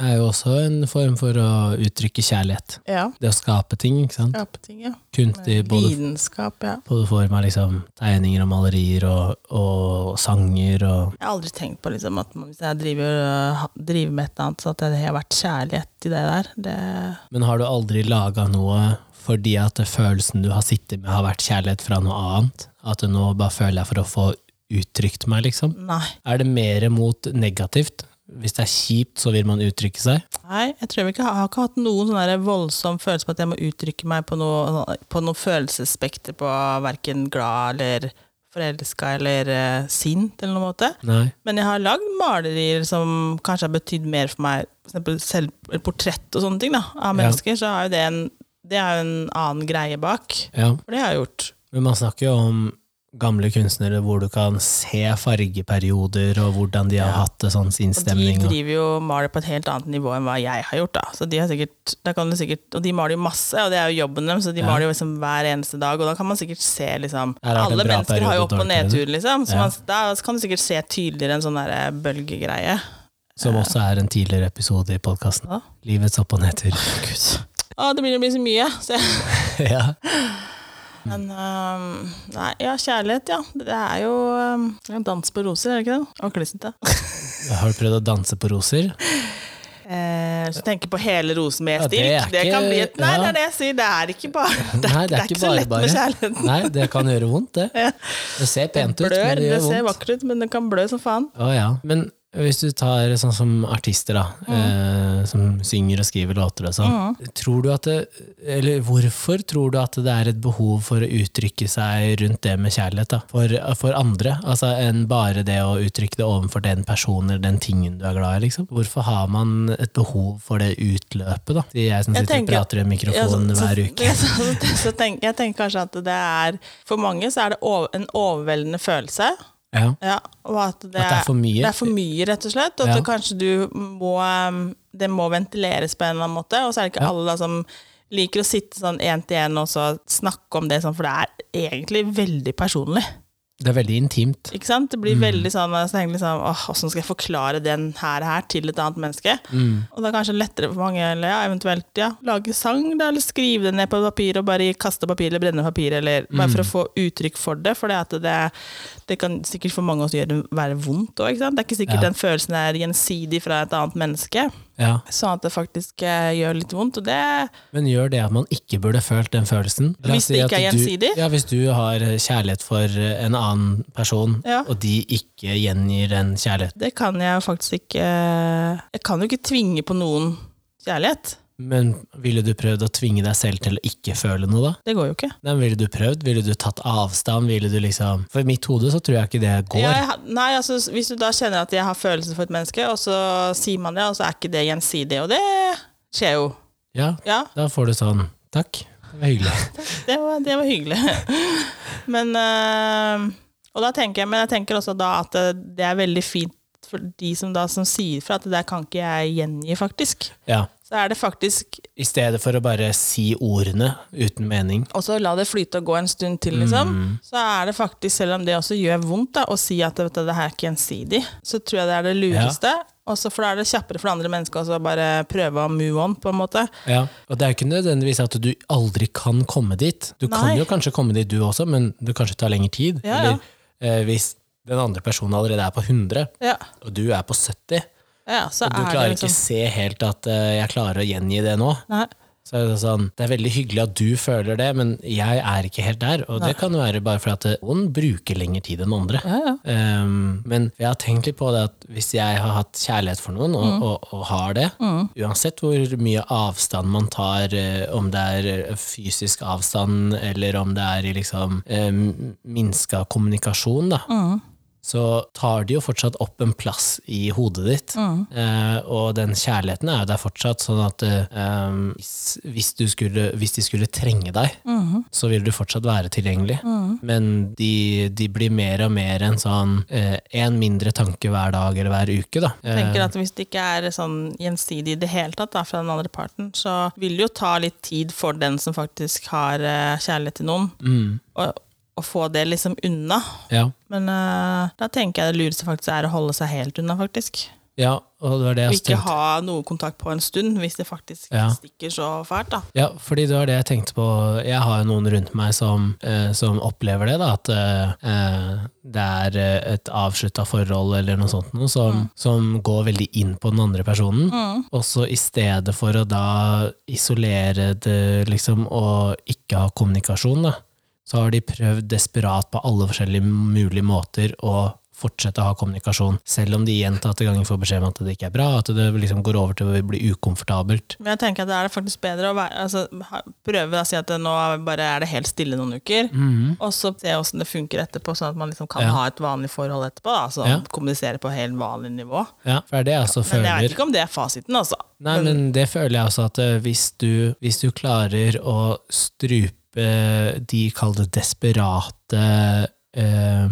er jo også en form for å uttrykke kjærlighet. Ja. Det å skape ting, ikke sant? Skape ting, ja. Kunst i både, Lidenskap, ja. både form av liksom tegninger og malerier og, og sanger og Jeg har aldri tenkt på liksom, at hvis jeg driver, driver med et eller annet, så at det har vært kjærlighet i det der. Det, Men har du aldri laga noe fordi at følelsen du har sittet med, har vært kjærlighet fra noe annet? At du nå bare føler jeg for å få uttrykt meg, liksom? nei. Er det mer mot negativt? Hvis det er kjipt, så vil man uttrykke seg? Nei, jeg tror ikke, jeg har ikke hatt noen sånn voldsom følelse på at jeg må uttrykke meg på noe, på noe følelsesspekter på verken glad eller forelska eller uh, sint eller noen måte. Nei. Men jeg har lagd malerier som kanskje har betydd mer for meg, eksempel portrett og sånne ting da, av Ja. mennesker, så har jo det en, det er jo en annen greie bak. Ja. For det har jeg gjort. Men man snakker jo om gamle kunstnere hvor du kan se fargeperioder, og hvordan de har Ja. hatt det sånn Og de driver jo og maler på et helt annet nivå enn hva jeg har gjort. da. Så de har sikkert, da kan du sikkert, Og de maler jo masse, og det er jo jobben deres, så de Ja. maler jo liksom hver eneste dag. Og da kan man sikkert se liksom Alle mennesker har jo opp- og nedtur, liksom. Så Ja. man, da kan du sikkert se tydeligere en sånn der bølgegreie. Som også er en tidligere episode i podkasten. Livets opp- og nedtur. Å, det begynner å bli så mye. Så jeg, (laughs) (laughs) ja. men um, Nei, ja, kjærlighet, ja. Det er jo um, ja, dans på roser, er det ikke det? Og klissete. (laughs) Har du prøvd å danse på roser? Eh, så tenker på hele rosen med Ja, det stilk. er Det, ikke- kan bli Nei, ja. det er det jeg sier. Det er ikke bare Det er, Nei, det er ikke så lett med kjærligheten. Nei, det kan gjøre vondt, det. Ja. Det ser Det pent ut, men det gjør vondt. det ser vakkert ut, men det kan blø som faen. Å ja. Men hvis du tar sånn som artister, da, eh, som synger og skriver låter og sånn, tror du at det Eller hvorfor tror du at det er et behov for å uttrykke seg rundt det med kjærlighet, da? For, for andre, altså enn bare det å uttrykke det overfor den personen eller den tingen du er glad i, liksom? Hvorfor har man et behov for det utløpet, da? Jeg som sitter og prater i mikrofonen Ja, så- så- hver uke. (laughs) ja, Så, så, tenk, jeg tenker kanskje at det er For mange så er det over, en overveldende følelse. Ja. Ja, og at det, At det er for mye? Det er for mye, rett og slett. Og Ja. det kanskje du må um, Det må ventileres på en eller annen måte. Og så er det ikke Ja. alle da som liker å sitte sånn én til én og så snakke om det, sånn, for det er egentlig veldig personlig. Det er veldig intimt. Ikke sant? Det Mm. blir veldig sånn så tenker liksom, åh, Hvordan skal jeg forklare den her, her til et annet menneske? Mm. Og det er kanskje lettere for mange eller ja, eventuelt ja, lage sang, da, eller skrive det ned på papir og bare kaste papir eller brenne papir, eller bare for å få uttrykk for det. For det, det, det kan sikkert for mange også gjøre, være vondt òg. Det er ikke sikkert Ja. den følelsen er gjensidig fra et annet menneske. Ja. Sånn at det faktisk eh, gjør litt vondt. Og det Men gjør det at man ikke burde følt den følelsen? Hvis det ikke er er du- gjensidig? Ja, Hvis du har kjærlighet for en annen person, Ja. og de ikke gjengir den kjærligheten, Det kan jeg faktisk ikke Jeg kan jo ikke tvinge på noen kjærlighet. Men ville du prøvd å tvinge deg selv til å ikke føle noe, da? Det går jo ikke. Nei, men ville du prøvd? Ville du tatt avstand? Ville du liksom For i mitt hode så tror jeg ikke det går. Jeg, nei, altså, hvis du da kjenner at jeg har følelser for et menneske, og så sier man det, og så er ikke det gjensidig, og det skjer jo. Ja, Ja, da får du sånn Takk, det var hyggelig. (laughs) det var, det var hyggelig. (laughs) Men øh, Og da tenker jeg, men jeg tenker også da at det, det er veldig fint for de som da som sier fra at det der kan ikke jeg gjengi, faktisk. Ja. Så er det faktisk I stedet for å bare si ordene uten mening. Og så la det flyte og gå en stund til, liksom. Mm. Så er det faktisk, selv om det også gjør vondt da, å si at vet du, det her er ikke gjensidig, så tror jeg det er det lureste. Og så for da er det kjappere for andre mennesker å bare prøve å move on, på en måte. Ja, og det er jo ikke nødvendigvis at du aldri kan komme dit. Du kan jo kanskje komme dit du også, men det kanskje tar lengre tid. Ja, ja. Eller eh, hvis den andre personen allerede er på 100, Ja, og du er på 70, ja så og du er klarer det ikke liksom se helt at uh, jeg klarer å gjengi det nå. Nei. Så er det sånn, det er veldig hyggelig at du føler det, men jeg er ikke helt der. Og det kan være bare fordi at noen bruker lengre tid enn andre. Ja, ja. Um, men jeg har tenkt litt på det at hvis jeg har hatt kjærlighet for noen, og, Mm. og, og har det, uansett hvor mye avstand man tar, eh, om det er eh, fysisk avstand, eller om det er i liksom eh, minska kommunikasjon, da, Mm. Så tar de jo fortsatt opp en plass i hodet ditt. Eh, og den kjærligheten er jo der fortsatt, sånn at eh, hvis, hvis, du skulle, hvis de skulle trenge deg, så vil du fortsatt være tilgjengelig. Men de, de blir mer og mer en sånn én mindre tanke hver dag eller hver uke, da. Jeg tenker at Hvis det ikke er sånn gjensidig i det hele tatt da, fra den andre parten, så vil det jo ta litt tid for den som faktisk har eh, kjærlighet til noen, Mm, å, å få det liksom unna. ja. Men uh, da tenker jeg det lureste faktisk er å holde seg helt unna, faktisk. ja, og det var det jeg ikke tenkte. ha noe kontakt på en stund, hvis det faktisk Ja. stikker så fælt. da. Ja, fordi det var det jeg tenkte på. Jeg har jo noen rundt meg som, eh, som opplever det, da, at eh, eh, det er eh, et avslutta forhold eller noe sånt noe, som, som går veldig inn på den andre personen. Og så i stedet for å da isolere det liksom, og ikke ha kommunikasjon, da, så har de prøvd desperat på alle forskjellige mulige måter å fortsette å ha kommunikasjon, selv om de gjentatte ganger får beskjed om at det ikke er bra, at det liksom går over til å bli ukomfortabelt. Men jeg tenker at det er faktisk bedre å være, altså, prøve å si at nå bare er det helt stille noen uker, og så se åssen det funker etterpå, sånn at man liksom kan Ja. ha et vanlig forhold etterpå. Da, altså Ja. kommunisere på helt vanlig nivå. Ja, for det er det jeg også Men jeg vet ikke om det er fasiten, altså. Nei, men det føler jeg også at eh, hvis du, hvis du klarer å strupe de kall det desperate eh,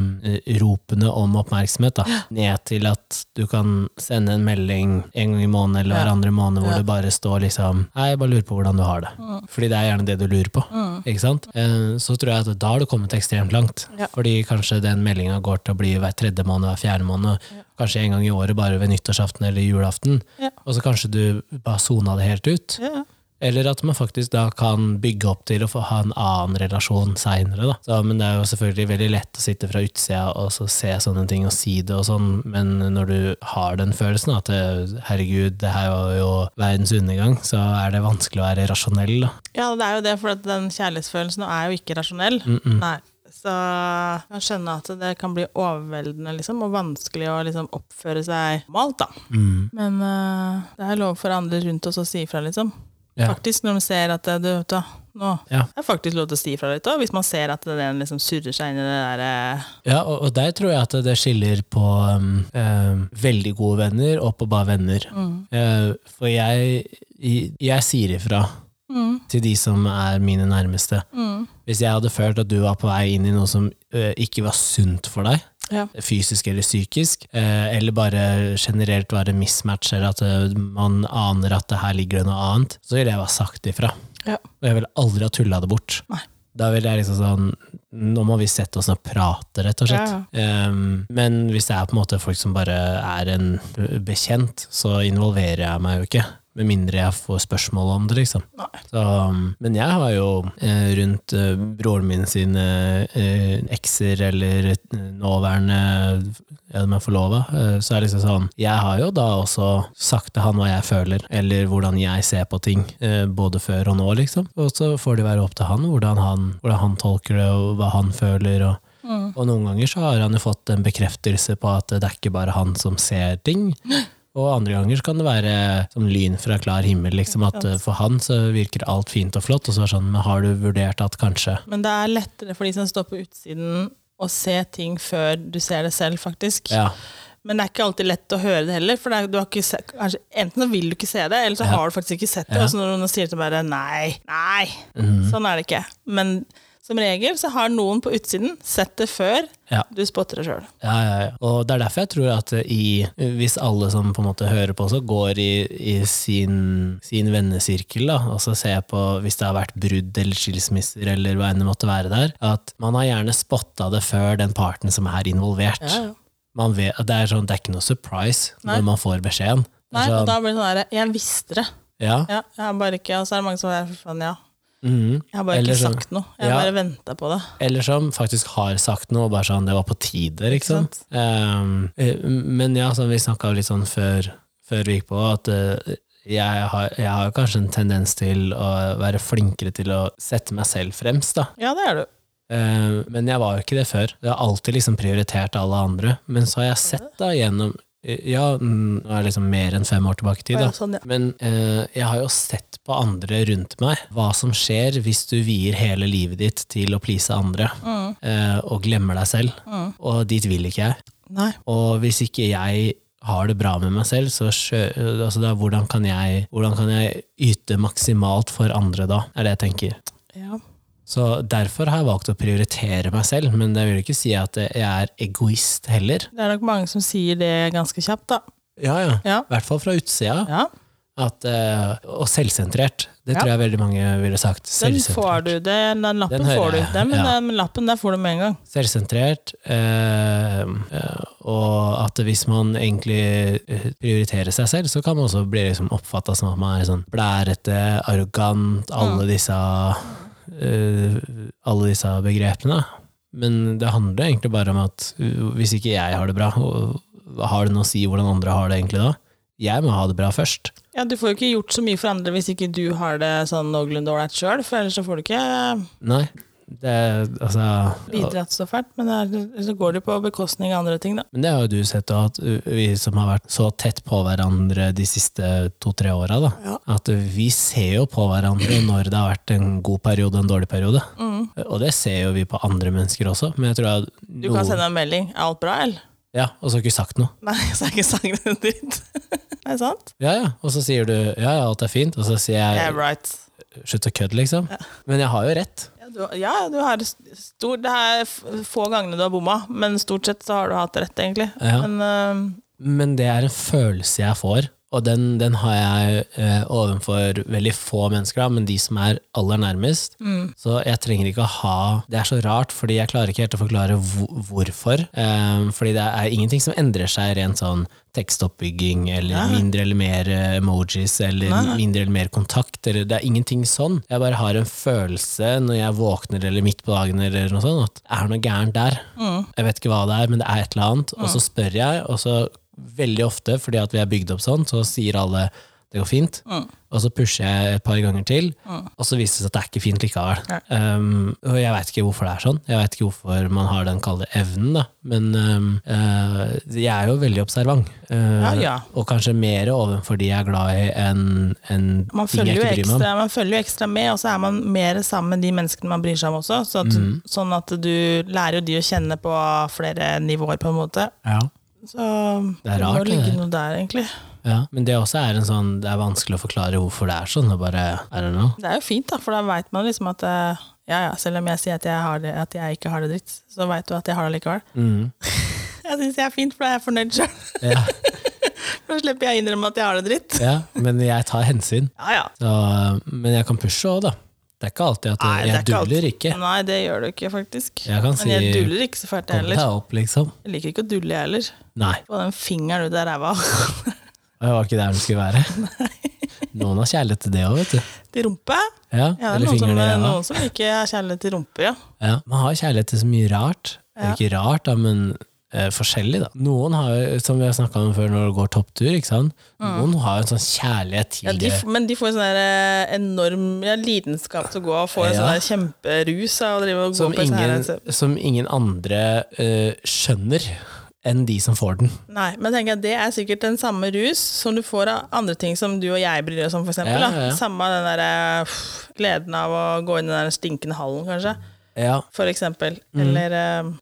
ropene om oppmerksomhet, da, ned til at du kan sende en melding en gang i måneden eller Ja. hver andre måned hvor Ja. det bare står liksom Hei, jeg bare lurer på hvordan du har det. Fordi det er gjerne det du lurer på. Ikke sant? Eh, Så tror jeg at da har du kommet ekstremt langt. Ja. Fordi kanskje den meldinga går til å bli hver tredje måned, hver fjerde måned. Kanskje en gang i året bare ved nyttårsaften eller julaften. Ja. Og så kanskje du bare sona det helt ut. Ja. Eller at man faktisk da kan bygge opp til å få ha en annen relasjon seinere. Men det er jo selvfølgelig veldig lett å sitte fra utsida og så se sånne ting og si det og sånn, men når du har den følelsen at herregud, det her var jo verdens undergang, så er det vanskelig å være rasjonell, da. ja, det er jo det, for at den kjærlighetsfølelsen er jo ikke rasjonell. Mm-mm. Nei. Så jeg kan skjønne at det kan bli overveldende liksom, og vanskelig å liksom, oppføre seg normalt. da. Mm. Men uh, det er lov for andre rundt oss å si ifra, liksom. Ja. Faktisk, når de ser at du, vet du, nå Ja. er faktisk lov til å si ifra litt òg, hvis man ser at den liksom surrer seg inn i det derre Ja, og, og der tror jeg at det skiller på um, um, veldig gode venner og på bare venner. Eh, for jeg, jeg, jeg sier ifra til de som er mine nærmeste. Hvis jeg hadde følt at du var på vei inn i noe som uh, ikke var sunt for deg, Ja. fysisk eller psykisk, eh, eller bare generelt være mismatch, eller at eh, man aner at det her ligger det noe annet, så ville jeg bare sagt ifra. Ja. Og jeg ville aldri ha tulla det bort. Nei. Da ville jeg liksom sånn Nå må vi sette oss ned og prate, rett og slett. Ja, Um, men hvis det er på en måte folk som bare er en bekjent, så involverer jeg meg jo ikke. Med mindre jeg får spørsmål om det, liksom. Så, um, men jeg har jo eh, rundt eh, broren min sine eh, ekser eller eh, nåværende ja, de er forlova, eh, så er det liksom sånn Jeg har jo da også sagt til han hva jeg føler, eller hvordan jeg ser på ting, eh, både før og nå, liksom. Og så får det være opp til han hvordan han, hvordan han tolker det, og hva han føler. og og noen ganger så har han jo fått en bekreftelse på at det er ikke bare han som ser ting. (gasps) Og andre ganger så kan det være som lyn fra klar himmel, liksom at for han så virker alt fint og flott, og så er det sånn, men har du vurdert at kanskje Men det er lettere for de som står på utsiden å se ting før du ser det selv, faktisk. Ja. Men det er ikke alltid lett å høre det heller. For det er, du har ikke se, kanskje, enten så vil du ikke se det, eller så Ja. har du faktisk ikke sett det. Ja. Og så når noen sier det bare nei, nei. mm. Sånn er det ikke. Men som regel så har noen på utsiden sett det før Ja. du spotter det sjøl. Ja, ja, ja. Og det er derfor jeg tror at i, hvis alle som på en måte hører på, så går i, i sin, sin vennesirkel, da, og så ser på hvis det har vært brudd eller skilsmisser eller hva enn det måtte være der, at man har gjerne spotta det før den parten som er involvert. Man vet, det, er sånn, det er ikke noe surprise Nei. når man får beskjeden. Nei, sånn, og da blir det sånn herre Jeg visste det. ja. Ja, jeg har bare ikke Og så er det mange som er sånn, ja. Mhm. Jeg har bare Eller ikke sagt sagt noe. Jeg Ja. har bare venta på det. Eller som faktisk har sagt noe, og bare sånn, det var på tide, sant? Um, men ja, som vi snakka litt sånn før, før vi gikk på, at uh, jeg har, jeg har kanskje en tendens til å være flinkere til å sette meg selv fremst, da. Ja, det er du. Eh, men jeg var jo ikke det før. Jeg har alltid liksom prioritert alle andre. Men så har jeg sett da gjennom Ja, mm, nå er det liksom mer enn fem år tilbake i tid, Da. ja, sånn, ja. Men eh, jeg har jo sett på andre rundt meg hva som skjer hvis du vier hele livet ditt til å please andre, Mm. eh, og glemmer deg selv. Og dit vil ikke jeg. Nei. Og hvis ikke jeg har det bra med meg selv, så sjø, altså da, hvordan, kan jeg, hvordan kan jeg yte maksimalt for andre da, er det jeg tenker. Ja. Så derfor har jeg valgt å prioritere meg selv, men det vil ikke si at jeg er egoist heller. Det er nok mange som sier det ganske kjapt, da. Ja, ja. Ja. I hvert fall fra utsida. ja. At, eh, og selvsentrert. Det tror jeg veldig mange ville sagt. Den får du. Den, den lappen Den får du. Den, den lappen der får du med en gang. Selvsentrert. Eh, eh, og at hvis man egentlig prioriterer seg selv, så kan man også bli liksom oppfatta som at man er sånn blærete, arrogant, alle disse eh, alle disse begrepene. Men det handler egentlig bare om at uh, hvis ikke jeg har det bra, har det noe å si hvordan andre har det egentlig da? Jeg må ha det bra først. Ja, Du får jo ikke gjort så mye for andre hvis ikke du har det sånn noenlunde ålreit sjøl, for ellers så får du ikke Nei, det altså bidratt så fælt. Men det er, så går det på bekostning av andre ting, da. Men det har jo du sett, og at vi som har vært så tett på hverandre de siste to-tre åra, da. Ja. At vi ser jo på hverandre når det har vært en god periode og en dårlig periode. Og det ser jo vi på andre mennesker også. Men jeg tror at Du kan sende en melding. Er alt bra, eller? Ja, og så har du ikke sagt noe. Nei, så har jeg ikke sagt en dritt. (laughs) Er det sant? Ja, ja. Og så sier du ja, ja, alt er fint, og så sier Yeah, jeg right. slutt å kødde, liksom. Men jeg har jo rett. Ja, du, ja, du har stor, det er få gangene du har bomma, men stort sett så har du hatt rett, egentlig. Ja. Men uh, Men det er en følelse jeg får, og den, den har jeg eh, overfor veldig få mennesker, da, men de som er aller nærmest. Så jeg trenger ikke å ha Det er så rart, fordi jeg klarer ikke helt å forklare hvorfor. Eh, fordi det er ingenting som endrer seg rent sånn tekstoppbygging, eller mindre eller mer emojis, eller mindre eller mer kontakt, eller det er ingenting sånn. Jeg bare har en følelse når jeg våkner eller midt på dagen eller noe sånt, at det er noe gærent der. Jeg vet ikke hva det er, men det er et eller annet. Og så spør jeg, og så veldig ofte, fordi at vi er bygd opp sånn, så sier alle det går fint. Og så pusher jeg et par ganger til, og så viser det seg at det er ikke fint likevel. Um, og jeg veit ikke hvorfor det er sånn. Jeg veit ikke hvorfor man har den kalde evnen, da. Men um, uh, jeg er jo veldig observant. Uh, Ja, ja. Og kanskje mer overfor de jeg er glad i, enn en ting jeg ikke bryr meg om. ekstra, man følger jo ekstra med, og så er man mer sammen med de menneskene man bryr seg om også. Så at, Mm. Sånn at du lærer jo de å kjenne på flere nivåer, på en måte. Ja. Så Det er rart, det ligge noe der, egentlig. Ja, men det også er en sånn Det er vanskelig å forklare hvorfor det er sånn. Det bare I don't know. Det er jo fint, da, for da veit man liksom at eh, ja, ja, selv om jeg sier at jeg, har det, at jeg ikke har det dritt, så veit du at jeg har det likevel. Mm. (laughs) Jeg syns jeg er fint, for da er jeg fornøyd sjøl. Ja, (laughs) Da slipper jeg å innrømme at jeg har det dritt. ja, men jeg tar hensyn. Ja, ja. Så, men jeg kan pushe òg, da. Det er ikke alltid at Nei, jeg, er ikke duller ikke. Nei, det gjør du ikke, faktisk. Jeg kan Men jeg si- duller ikke så fælt, jeg heller. opp, liksom. Jeg liker ikke å dulle, jeg heller. Nei, På den fingeren ut av ræva. (laughs) det var ikke der den skulle være. (laughs) Noen har kjærlighet til det òg, vet du. Til rumpe? Ja, Ja, er eller noen som, i ræva. noen som ikke har kjærlighet til rumpe, ja. Ja, man har kjærlighet til så mye rart. Det er ikke rart, da, men eh, forskjellig, da. Noen har som vi har snakka om før, når det går topptur, ikke sant. Noen har en sånn kjærlighet til Mm. ja de, det. f- men de får en sånn der, eh, enorm ja, lidenskap til å gå og få en Ja. sånn der kjemperus av å drive og gå Som på sånn ingen, her. som ingen andre eh, skjønner enn de som får den. Nei, men tenker jeg, det er sikkert den samme rus som du får av andre ting som du og jeg bryr oss om, for eksempel. Ja, ja, ja. Samme den der eh, pff, gleden av å gå inn i den der stinkende hallen, kanskje. Ja, For eksempel. Mm. Eller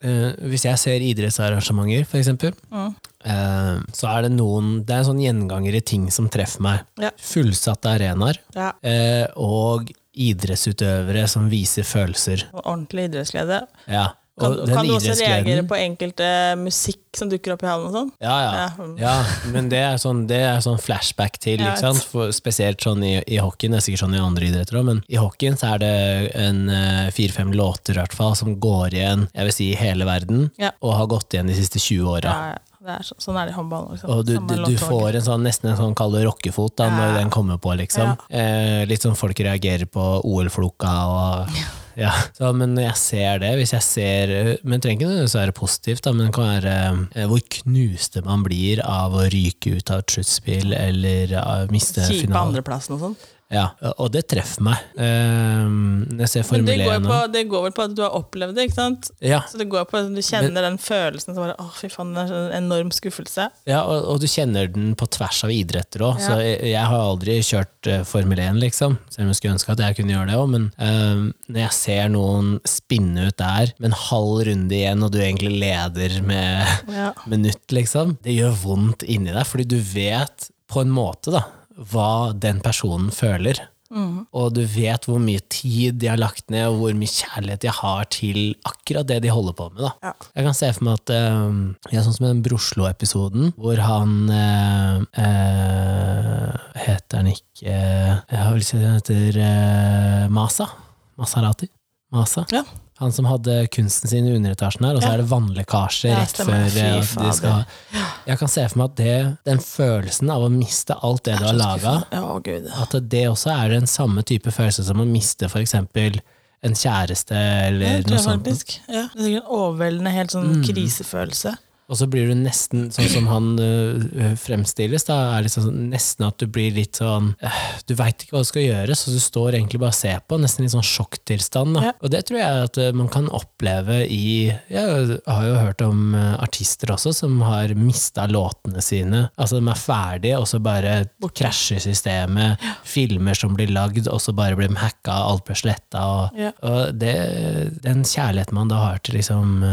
Eh, hvis jeg ser idrettsarrangementer, for eksempel, Mm. uh, så er det noen Det er sånn gjenganger i ting som treffer meg. Ja. Fullsatte arenaer, ja, Uh, og idrettsutøvere som viser følelser. ordentlig idrettsglede. Ja. Kan, kan du også reagere på enkelte musikk som dukker opp i hallen og sånn? Ja, ja. Ja. ja, men det er sånn, det er sånn flashback til, ikke sant? For spesielt sånn i, i hockeyen, det er sikkert sånn i andre idretter òg, men i hockeyen så er det en eh, fire-fem låter i hvert fall som går igjen, jeg vil si i hele verden, og har gått igjen de siste 20 åra. Ja, ja. Det er så, sånn er det i håndball. Liksom. Og du, du, får en sånn, nesten en sånn kall rockefot da, når den kommer på, liksom. Eh, litt sånn folk reagerer på OL-floka og ja. Så, men jeg ser det, hvis jeg ser Men trenger ikke nødvendigvis være positivt, da, men det kan være eh, hvor knuste man blir av å ryke ut av et sluttspill eller miste finalen. Kjipe finalen. andreplassen og sånn. Ja, og det treffer meg. Um, når jeg ser Men Formel det går, 1 på, det går vel på at du har opplevd det, ikke sant? Ja, Så det går på at du kjenner den følelsen som bare Å, fy faen, det er en enorm skuffelse. ja og, og du kjenner den på tvers av idretter òg. Ja. Så jeg, jeg har aldri kjørt eh, Formel 1, liksom. Selv om jeg skulle ønske at jeg kunne gjøre det òg. Men um, når jeg ser noen spinne ut der med en halv runde igjen, og du egentlig leder med Ja. (laughs) minutt, liksom, det gjør vondt inni deg, fordi du vet på en måte da, hva den personen føler. Og du vet hvor mye tid de har lagt ned, og hvor mye kjærlighet de har til akkurat det de holder på med. Ja. Jeg kan se for meg at eh, er Sånn som i den Broslo-episoden, hvor han uh, uh, Heter han ikke Jeg har vel si han heter Masa? Maserati? Masa? Ja. Han som hadde kunsten sin i underetasjen her, og så er det vannlekkasje rett før eh, de skal Jeg kan se for meg at det, den følelsen av å miste alt det du har laga, at det også er den samme type følelse som å miste for eksempel en kjæreste eller noe sånt. Ja, det er sikkert en overveldende, helt sånn Mm. krisefølelse. Og så blir du nesten sånn som han øh, fremstilles, da, er liksom sånn, nesten at du blir litt sånn øh, Du veit ikke hva du skal gjøre, så du står egentlig bare og ser på, nesten litt sånn sjokktilstand. Da. Ja. Og det tror jeg at man kan oppleve i Jeg har jo hørt om artister også som har mista låtene sine. Altså de er ferdige, og så bare krasjer systemet. Filmer som blir lagd, og så bare blir de hacka, alt blir sletta. Og, Ja. og det, den kjærligheten man da har til liksom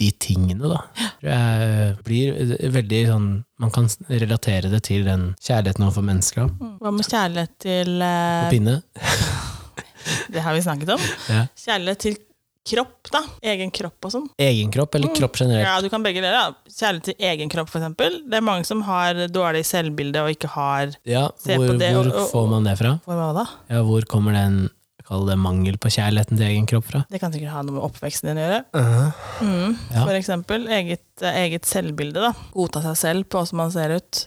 de tingene, da, jeg blir veldig sånn Man kan relatere det til den kjærligheten overfor mennesker. da. Hva med kjærlighet til eh, pinne. (laughs) Det har vi snakket om. Ja. Kjærlighet til kropp, da. Egen kropp og sånn. Egen kropp eller kropp generelt? Ja, du kan begge deler. da. Kjærlighet til egen kropp, for eksempel. Det er mange som har dårlig selvbilde og ikke har Ja, hvor, på det, hvor og- og- får man det fra? Hva da? Ja, hvor kommer den kall det mangel på kjærligheten til egen kropp fra? Det kan sikkert ha noe med oppveksten din å gjøre. Uh-huh. Mm. Ja. For eksempel eget, eh, eget selvbilde. da. Godta seg selv på åssen man ser ut.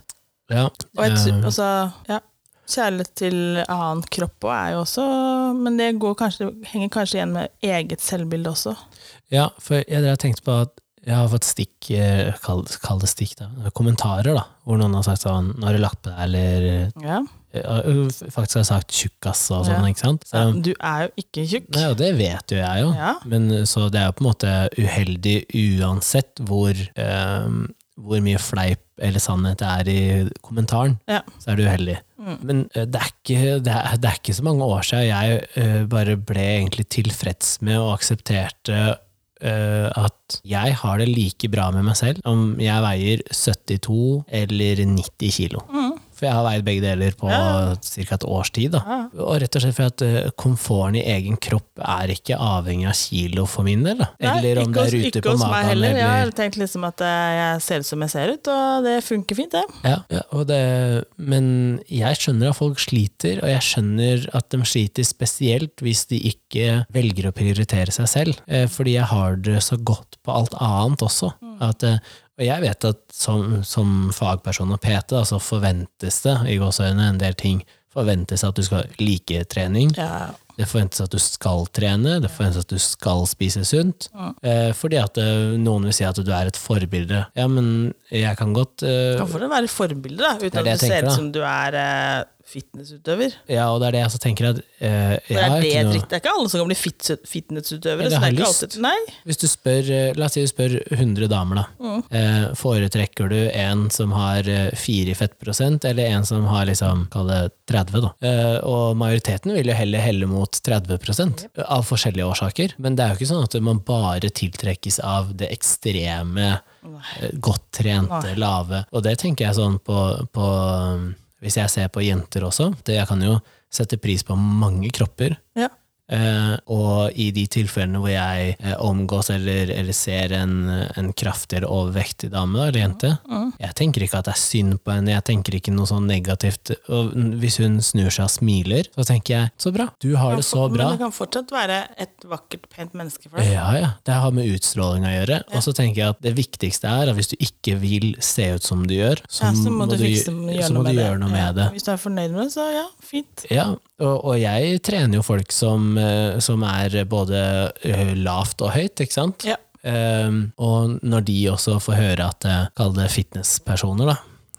Ja, Og et, eh, altså, ja, kjærlighet til annen kropp også er jo også Men det går kanskje, henger kanskje igjen med eget selvbilde også. ja, for jeg har tenkt på at jeg har fått stikk, eh, kall, det stikk, da, kommentarer, da, hvor noen har sagt sånn 'Nå har du lagt på deg', eller Ja. eh, faktisk har sagt 'tjukkas' og sånn, Ja. ikke sant? Så, du er jo ikke tjukk. Nei, det vet jo jeg jo. Ja. Men så det er jo på en måte uheldig uansett hvor, um, hvor mye fleip eller sannhet det er i kommentaren. Ja. Så er det uheldig. Mm. Men eh, det er, ikke, det, er, det er ikke så mange år siden jeg eh, bare ble egentlig tilfreds med og aksepterte eh, at jeg har det like bra med meg selv om jeg veier 72 eller 90 kilo. Mm. For jeg har veid begge deler på Ja. ca. et års tid. Da. Ja. Og rett og slett for at eh, komforten i egen kropp er ikke avhengig av kilo for min del. Da. Nei, Eller om det er ute på magen. heller. Jeg har tenkt liksom at eh, jeg ser ut som jeg ser ut, og det funker fint, det. ja, ja, og det, men jeg skjønner at folk sliter, og jeg skjønner at de sliter spesielt hvis de ikke velger å prioritere seg selv. Eh, Fordi jeg har det så godt på alt annet også. At, eh, og jeg vet at som, som fagperson og PT, så forventes det i gåseøynene en del ting. Forventes at du skal like trening. Ja. Det forventes at du skal trene, det forventes at du skal spise sunt. Ja. Eh, fordi at eh, noen vil si at du er et forbilde. Ja, men jeg kan godt eh, Kan for det være forbilde, da, uten Det det at du du ser tenker, ut som du er eh, fitnessutøver. Ja, og det er det jeg også tenker at uh, det, er det, noe, dritt- det er ikke alle som kan bli fit, fitnessutøvere. Ja, alltid, nei. Hvis du spør, eh, la oss si du spør 100 damer, da. Mm. Uh, foretrekker du en som har eh, 4 i fettprosent, eller en som har liksom, kall det 30, da? Uh, og majoriteten vil jo heller helle mot 30% av forskjellige årsaker. Men det er jo ikke sånn at man bare tiltrekkes av det ekstreme, eh, godt trente, Nei. lave. Og det tenker jeg sånn på, på Hvis jeg ser på jenter også, det jeg kan jo sette pris på mange kropper. Ja. Eh, og i de tilfellene hvor jeg eh, omgås eller, eller ser en, en kraftigere overvektig dame eller jente, jeg tenker ikke at det er synd på henne, jeg tenker ikke noe sånn negativt. Og hvis hun snur seg og smiler, så tenker jeg så bra, du har det så bra. Men det kan fortsatt være et vakkert, pent menneske for deg. Ja, ja. Det har med utstråling å gjøre. Og så tenker jeg at det viktigste er at hvis du ikke vil se ut som du gjør, så, Ja, så må du, fikse, så gjøre, må noe du med gjøre noe med det. Hvis du er fornøyd med det, så ja, fint. Ja, og, jeg trener jo folk som, eh, som er både lavt og høyt, ikke sant? Ja. Um, og når de også får høre at eh, Kall det fitnesspersoner, da.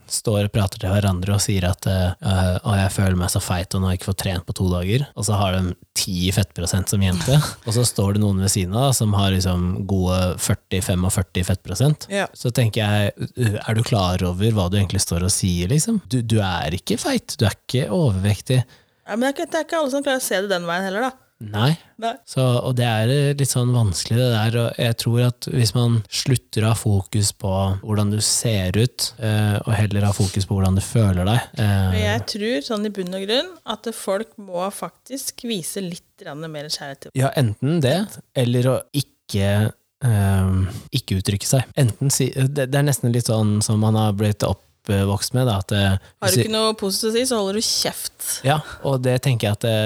står og prater til hverandre og sier at uh, «Å, jeg føler meg så feit og nå har jeg ikke fått trent på to dager, og så har de 10 fettprosent som jente, (laughs) og så står det noen ved siden av som har liksom gode 40-45 fettprosent, Ja. så tenker jeg, er du klar over hva du egentlig står og sier, liksom? Du, du er ikke feit, du er ikke overvektig. Ja, men det er, ikke, det er ikke alle som klarer å se det den veien heller, da. Nei. Nei. Så, og det er eh, litt sånn vanskelig det der, og jeg tror at hvis man slutter å ha fokus på hvordan du ser ut, eh, og heller ha fokus på hvordan du føler deg eh, jeg tror sånn i bunn og grunn at folk må faktisk vise litt mer kjærlighet Ja, enten det, eller å ikke Um, ikke uttrykke seg. Enten si, det, det er nesten litt sånn som man har blitt oppvokst med, da, at eh, Har du ikke noe positivt å si, så holder du kjeft. Ja, og det tenker jeg at det,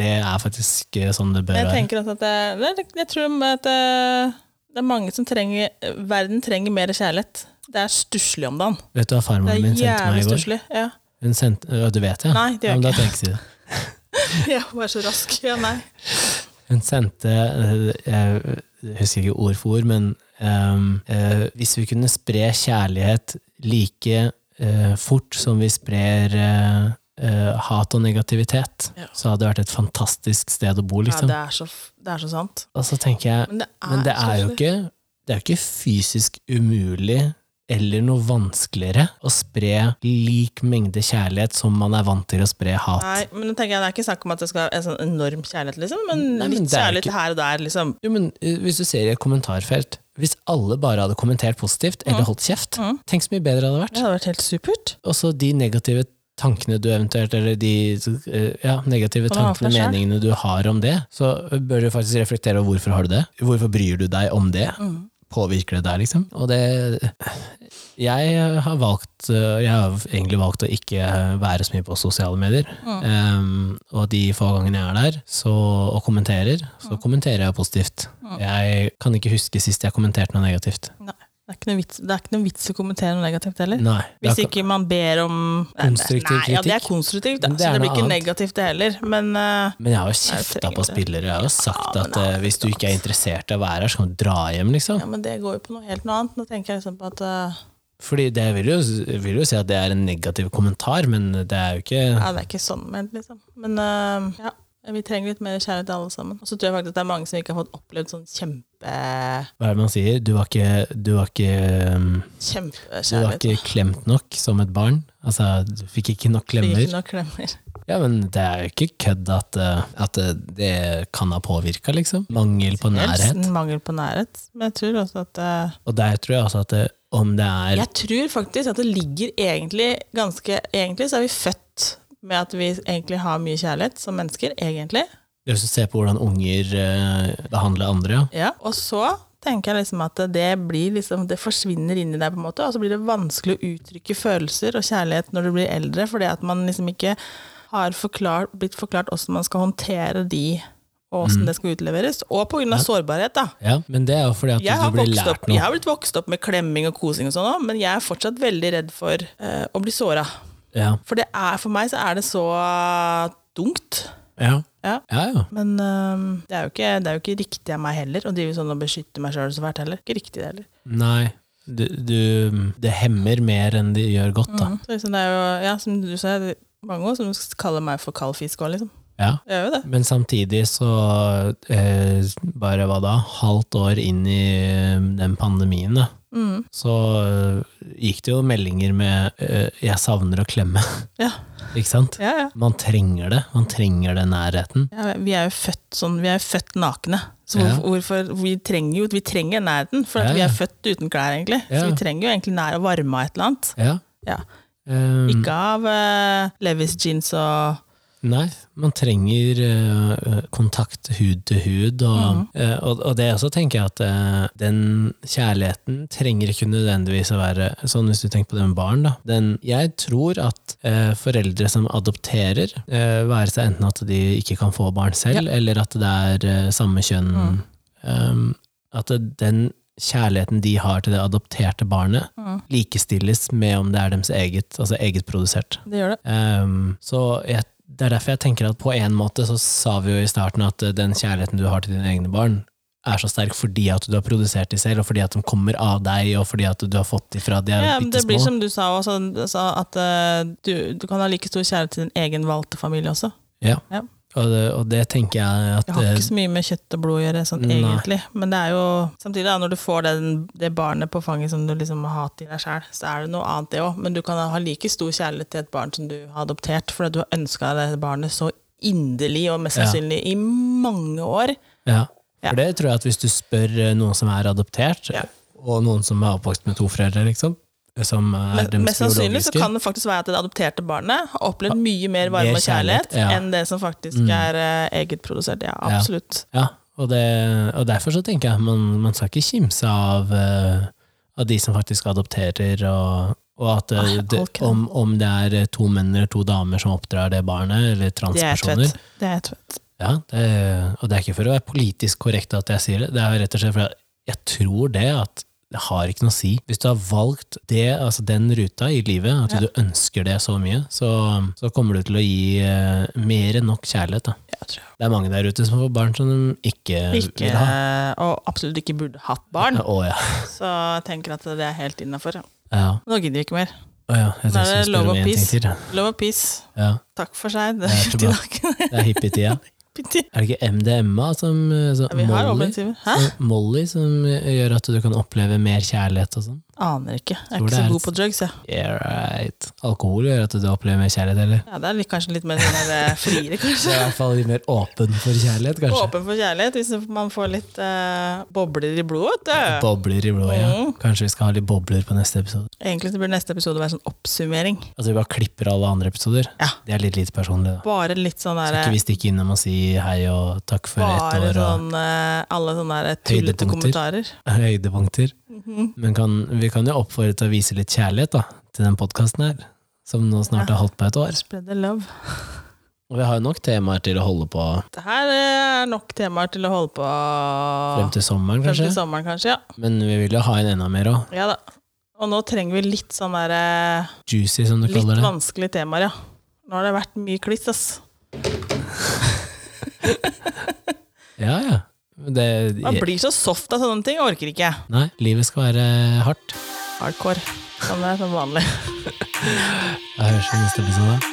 det er faktisk sånn det bør Jeg være. at det, jeg tror at det, det er mange som trenger Verden trenger mer kjærlighet. Det er stusslig om dagen. Vet du hva farmoren min sendte meg i går? stusslig. Ja. Hun sendte, du vet det? Ja. Nei, det gjør ja, ikke. Da jeg (laughs) ja, vær så rask. Ja, nei. Hun sendte eh, Jeg husker ikke ord for ord, men um, uh, hvis vi kunne spre kjærlighet like eh, fort som vi sprer eh, eh, hat og negativitet, Ja. så hadde det vært et fantastisk sted å bo, Ja, liksom. det er så, det er så sant. og så tenker jeg Men det er, Men det er jo ikke, det er jo ikke fysisk umulig eller noe vanskeligere å spre lik mengde kjærlighet som man er vant til å spre hat. Nei, men nå tenker jeg, Det er ikke snakk om at det skal være en sånn enorm kjærlighet, liksom, men Nei, men litt det kjærlighet ikke- her og der. liksom. Jo, men eh, Hvis du ser i et kommentarfelt Hvis alle bare hadde kommentert positivt eller holdt kjeft, tenk så mye bedre det hadde Det vært. hadde vært helt supert. Og så de negative tankene du eventuelt, eller de eh, ja, negative tankene, og meningene du har om det, så bør du faktisk reflektere over hvorfor har du det. Hvorfor bryr du deg om det? Mm. Påvirker det der, liksom? Og det Jeg har valgt Jeg har egentlig valgt å ikke være så mye på sosiale medier. Um, og de få gangene jeg er der så, og kommenterer, så kommenterer jeg positivt. Jeg kan ikke huske sist jeg kommenterte noe negativt. Nei, det er ikke noe vits, ikke noe vits å kommentere noe negativt heller. Nei. Hvis ikke man ber om Konstruktiv Konstruktiv nei, Ja, det er konstruktivt, da. det er så det blir ikke annet. negativt, det heller. Men uh, Men jeg har jo kjefta på spillere. Jeg har jo sagt Ja, at eh, hvis du ikke er interessert i å være her, så kan du dra hjem, liksom. ja, men det går jo på noe helt noe annet. Nå tenker jeg liksom på at uh, Fordi det vil jo, vil jo si at det er en negativ kommentar, men det er jo ikke Ja, det er ikke sånn ment, liksom. Men ja, vi trenger litt mer kjærlighet alle sammen. Og så tror jeg faktisk at det er mange som ikke har fått opplevd sånn kjempe Hva er det man sier? Du var ikke, du var ikke, um, du var ikke klemt nok som et barn. Altså, du fikk ikke nok klemmer? Fikk ikke nok klemmer. Ja, men det er jo ikke kødd at, eh, at eh, det kan ha påvirka, liksom. Mangel på nærhet. Mangel på nærhet. Men jeg tror også at eh, Og der tror jeg også at det, om det er Jeg tror faktisk at det ligger egentlig ganske Egentlig så er vi født med at vi egentlig har mye kjærlighet som mennesker, egentlig. Det å se på hvordan unger eh, behandler andre, ja. Ja, og så tenker jeg liksom at det blir liksom, det forsvinner inni deg, på en måte, og så blir det vanskelig å uttrykke følelser og kjærlighet når du blir eldre, fordi at man liksom ikke har forklart, blitt forklart hvordan man skal håndtere de, og hvordan det skal utleveres. Og på grunn av sårbarhet, da. ja. Men det er jo fordi at Jeg du blir lært opp, jeg har blitt vokst opp med klemming og kosing og sånn men jeg er fortsatt veldig redd for eh, å bli såra. Ja. For det er, for meg så er det så tungt. Ja. Ja. ja, ja. Men um, det, er ikke, det er jo ikke riktig av meg heller å drive sånn og beskytte meg sjøl så fælt heller. Ikke riktig det heller. Nei. Du, du, det hemmer mer enn det gjør godt, da. Mm. Så liksom det er jo, ja, som du sa, mange også som kaller meg for kald fisk òg, liksom. Ja. Men samtidig så, eh, bare hva da, halvt år inn i eh, den pandemien, da, Mm. så eh, gikk det jo meldinger med eh, 'jeg savner å klemme', (laughs) Ja. ikke sant? Ja, ja. Man trenger det, man trenger den nærheten. ja. Vi er jo født sånn, vi er født nakne. Så hvorfor, hvorfor Vi trenger jo vi trenger nærheten, for vi er født uten klær, egentlig. Så vi trenger jo egentlig nær og varme av et eller annet. Ja. Ja. Um, Ikke av uh, Levis jeans og Nei, man trenger uh, kontakt hud til hud, og, mm. uh, og, og det også tenker jeg at uh, den kjærligheten trenger ikke nødvendigvis å være sånn hvis du tenker på det med barn. Da. Den, jeg tror at foreldre som adopterer, være seg enten at de ikke kan få barn selv, eller at det er samme kjønn, mm. um, at den kjærligheten de har til det adopterte barnet, mm. likestilles med om det er deres eget, altså egetprodusert. Det gjør det. Um, så jeg, det er derfor jeg tenker at på en måte så sa vi jo i starten at eh, den kjærligheten du har til dine egne barn, er så sterk fordi at du har produsert de selv, og fordi at de kommer av deg, og fordi at du har fått de fra de er Ja, men det blir som du sa også, at eh, du, du kan ha like stor kjærlighet til din egen valgte familie også. Ja. Ja. Og, det, og det tenker jeg at Det har eh, ikke så mye med kjøtt og blod å gjøre, sånn egentlig. Men det er jo samtidig, da, når du får den, det barnet på fanget som du liksom har hatt i deg sjøl, så er det noe annet, det òg. Men du kan ha like stor kjærlighet til et barn som du har adoptert, fordi du har ønska deg det barnet så inderlig og mest Ja. sannsynlig i mange år. Ja. Ja. For det tror jeg at hvis du spør eh, noen som er adoptert, Ja. og noen som er oppvokst med to foreldre, liksom, som er Men, deres mest sannsynlig så kan det faktisk være at det adopterte barnet har opplevd mye mer varme og kjærlighet kjærlighet, ja. enn det som faktisk Mm. er eh, egenprodusert. Ja, Ja. absolutt. Ja, og, det, og derfor så tenker jeg man, man skal ikke kimse av, eh, av de som faktisk adopterer, og, og at eh, Nei, det, om, om det er eh, to menn eller to damer som oppdrar det barnet, eller er transpersoner. Det er tvett. Ja, det, og det er ikke for å være politisk korrekt at jeg sier det, det er rett og slett for at jeg tror det at det har ikke noe å si. Hvis du har valgt det, altså den ruta i livet, at Ja. du ønsker det så mye, så, så kommer du til å gi eh, mer enn nok kjærlighet. Da. Jeg tror. Det er mange der ute som får barn som de ikke, Ikke, vil ha. og absolutt ikke burde hatt barn. Å ja. (laughs) Så jeg tenker at det er helt innafor. Ja. ja. Nå gidder vi ikke mer. Å ja. Jeg er tenkte jeg skulle love spørre om og ting til. Love og peace. Ja. Takk for seg. Det er. Det er hippietida. (laughs) Er det ikke MDMA som, som Vi Molly, som Molly som gjør at du kan oppleve mer kjærlighet og sånn? Aner ikke. Jeg er ikke så god på drugs, jeg. Yeah, right. Alkohol gjør at du opplever mer kjærlighet, eller? Ja, det er litt, kanskje litt mer sånn der, eh, friere, (laughs) Det kanskje. er i hvert fall litt mer åpen for kjærlighet, kanskje. Åpen for kjærlighet, hvis man får litt uh, bobler i blodet. Bobler i blodet, ja. Mm. Kanskje vi skal ha litt bobler på neste episode. Egentlig så burde neste episode være sånn oppsummering. Altså vi bare klipper alle andre episoder. Ja. Det er litt lite personlig, da. Bare litt sånn Skal derre ikke vi stikke innom og si hei og takk for ett år Bare sånn eh, alle sånne der tullete kommentarer. (laughs) høydepunkter? Mhm. Men kan, vi kan jo oppfordre til å vise litt kjærlighet da, til den podkasten her, som nå snart har holdt på et år. Spread the love. Og vi har jo nok temaer til å holde på Det her er nok temaer til å holde på frem til sommeren, frem kanskje. til sommeren, kanskje. Ja. Men vi vil jo ha inn enda mer òg. ja da. Og nå trenger vi litt sånn derre Juicy, som du kaller det. Litt vanskelige temaer, ja. Nå har det vært mye kliss, ass. (laughs) Ja, ja. Det, Man blir så soft av sånne ting. Jeg orker ikke. nei, livet skal være hardt. Hardcore. Er det som vanlig. Jeg høres i neste episode.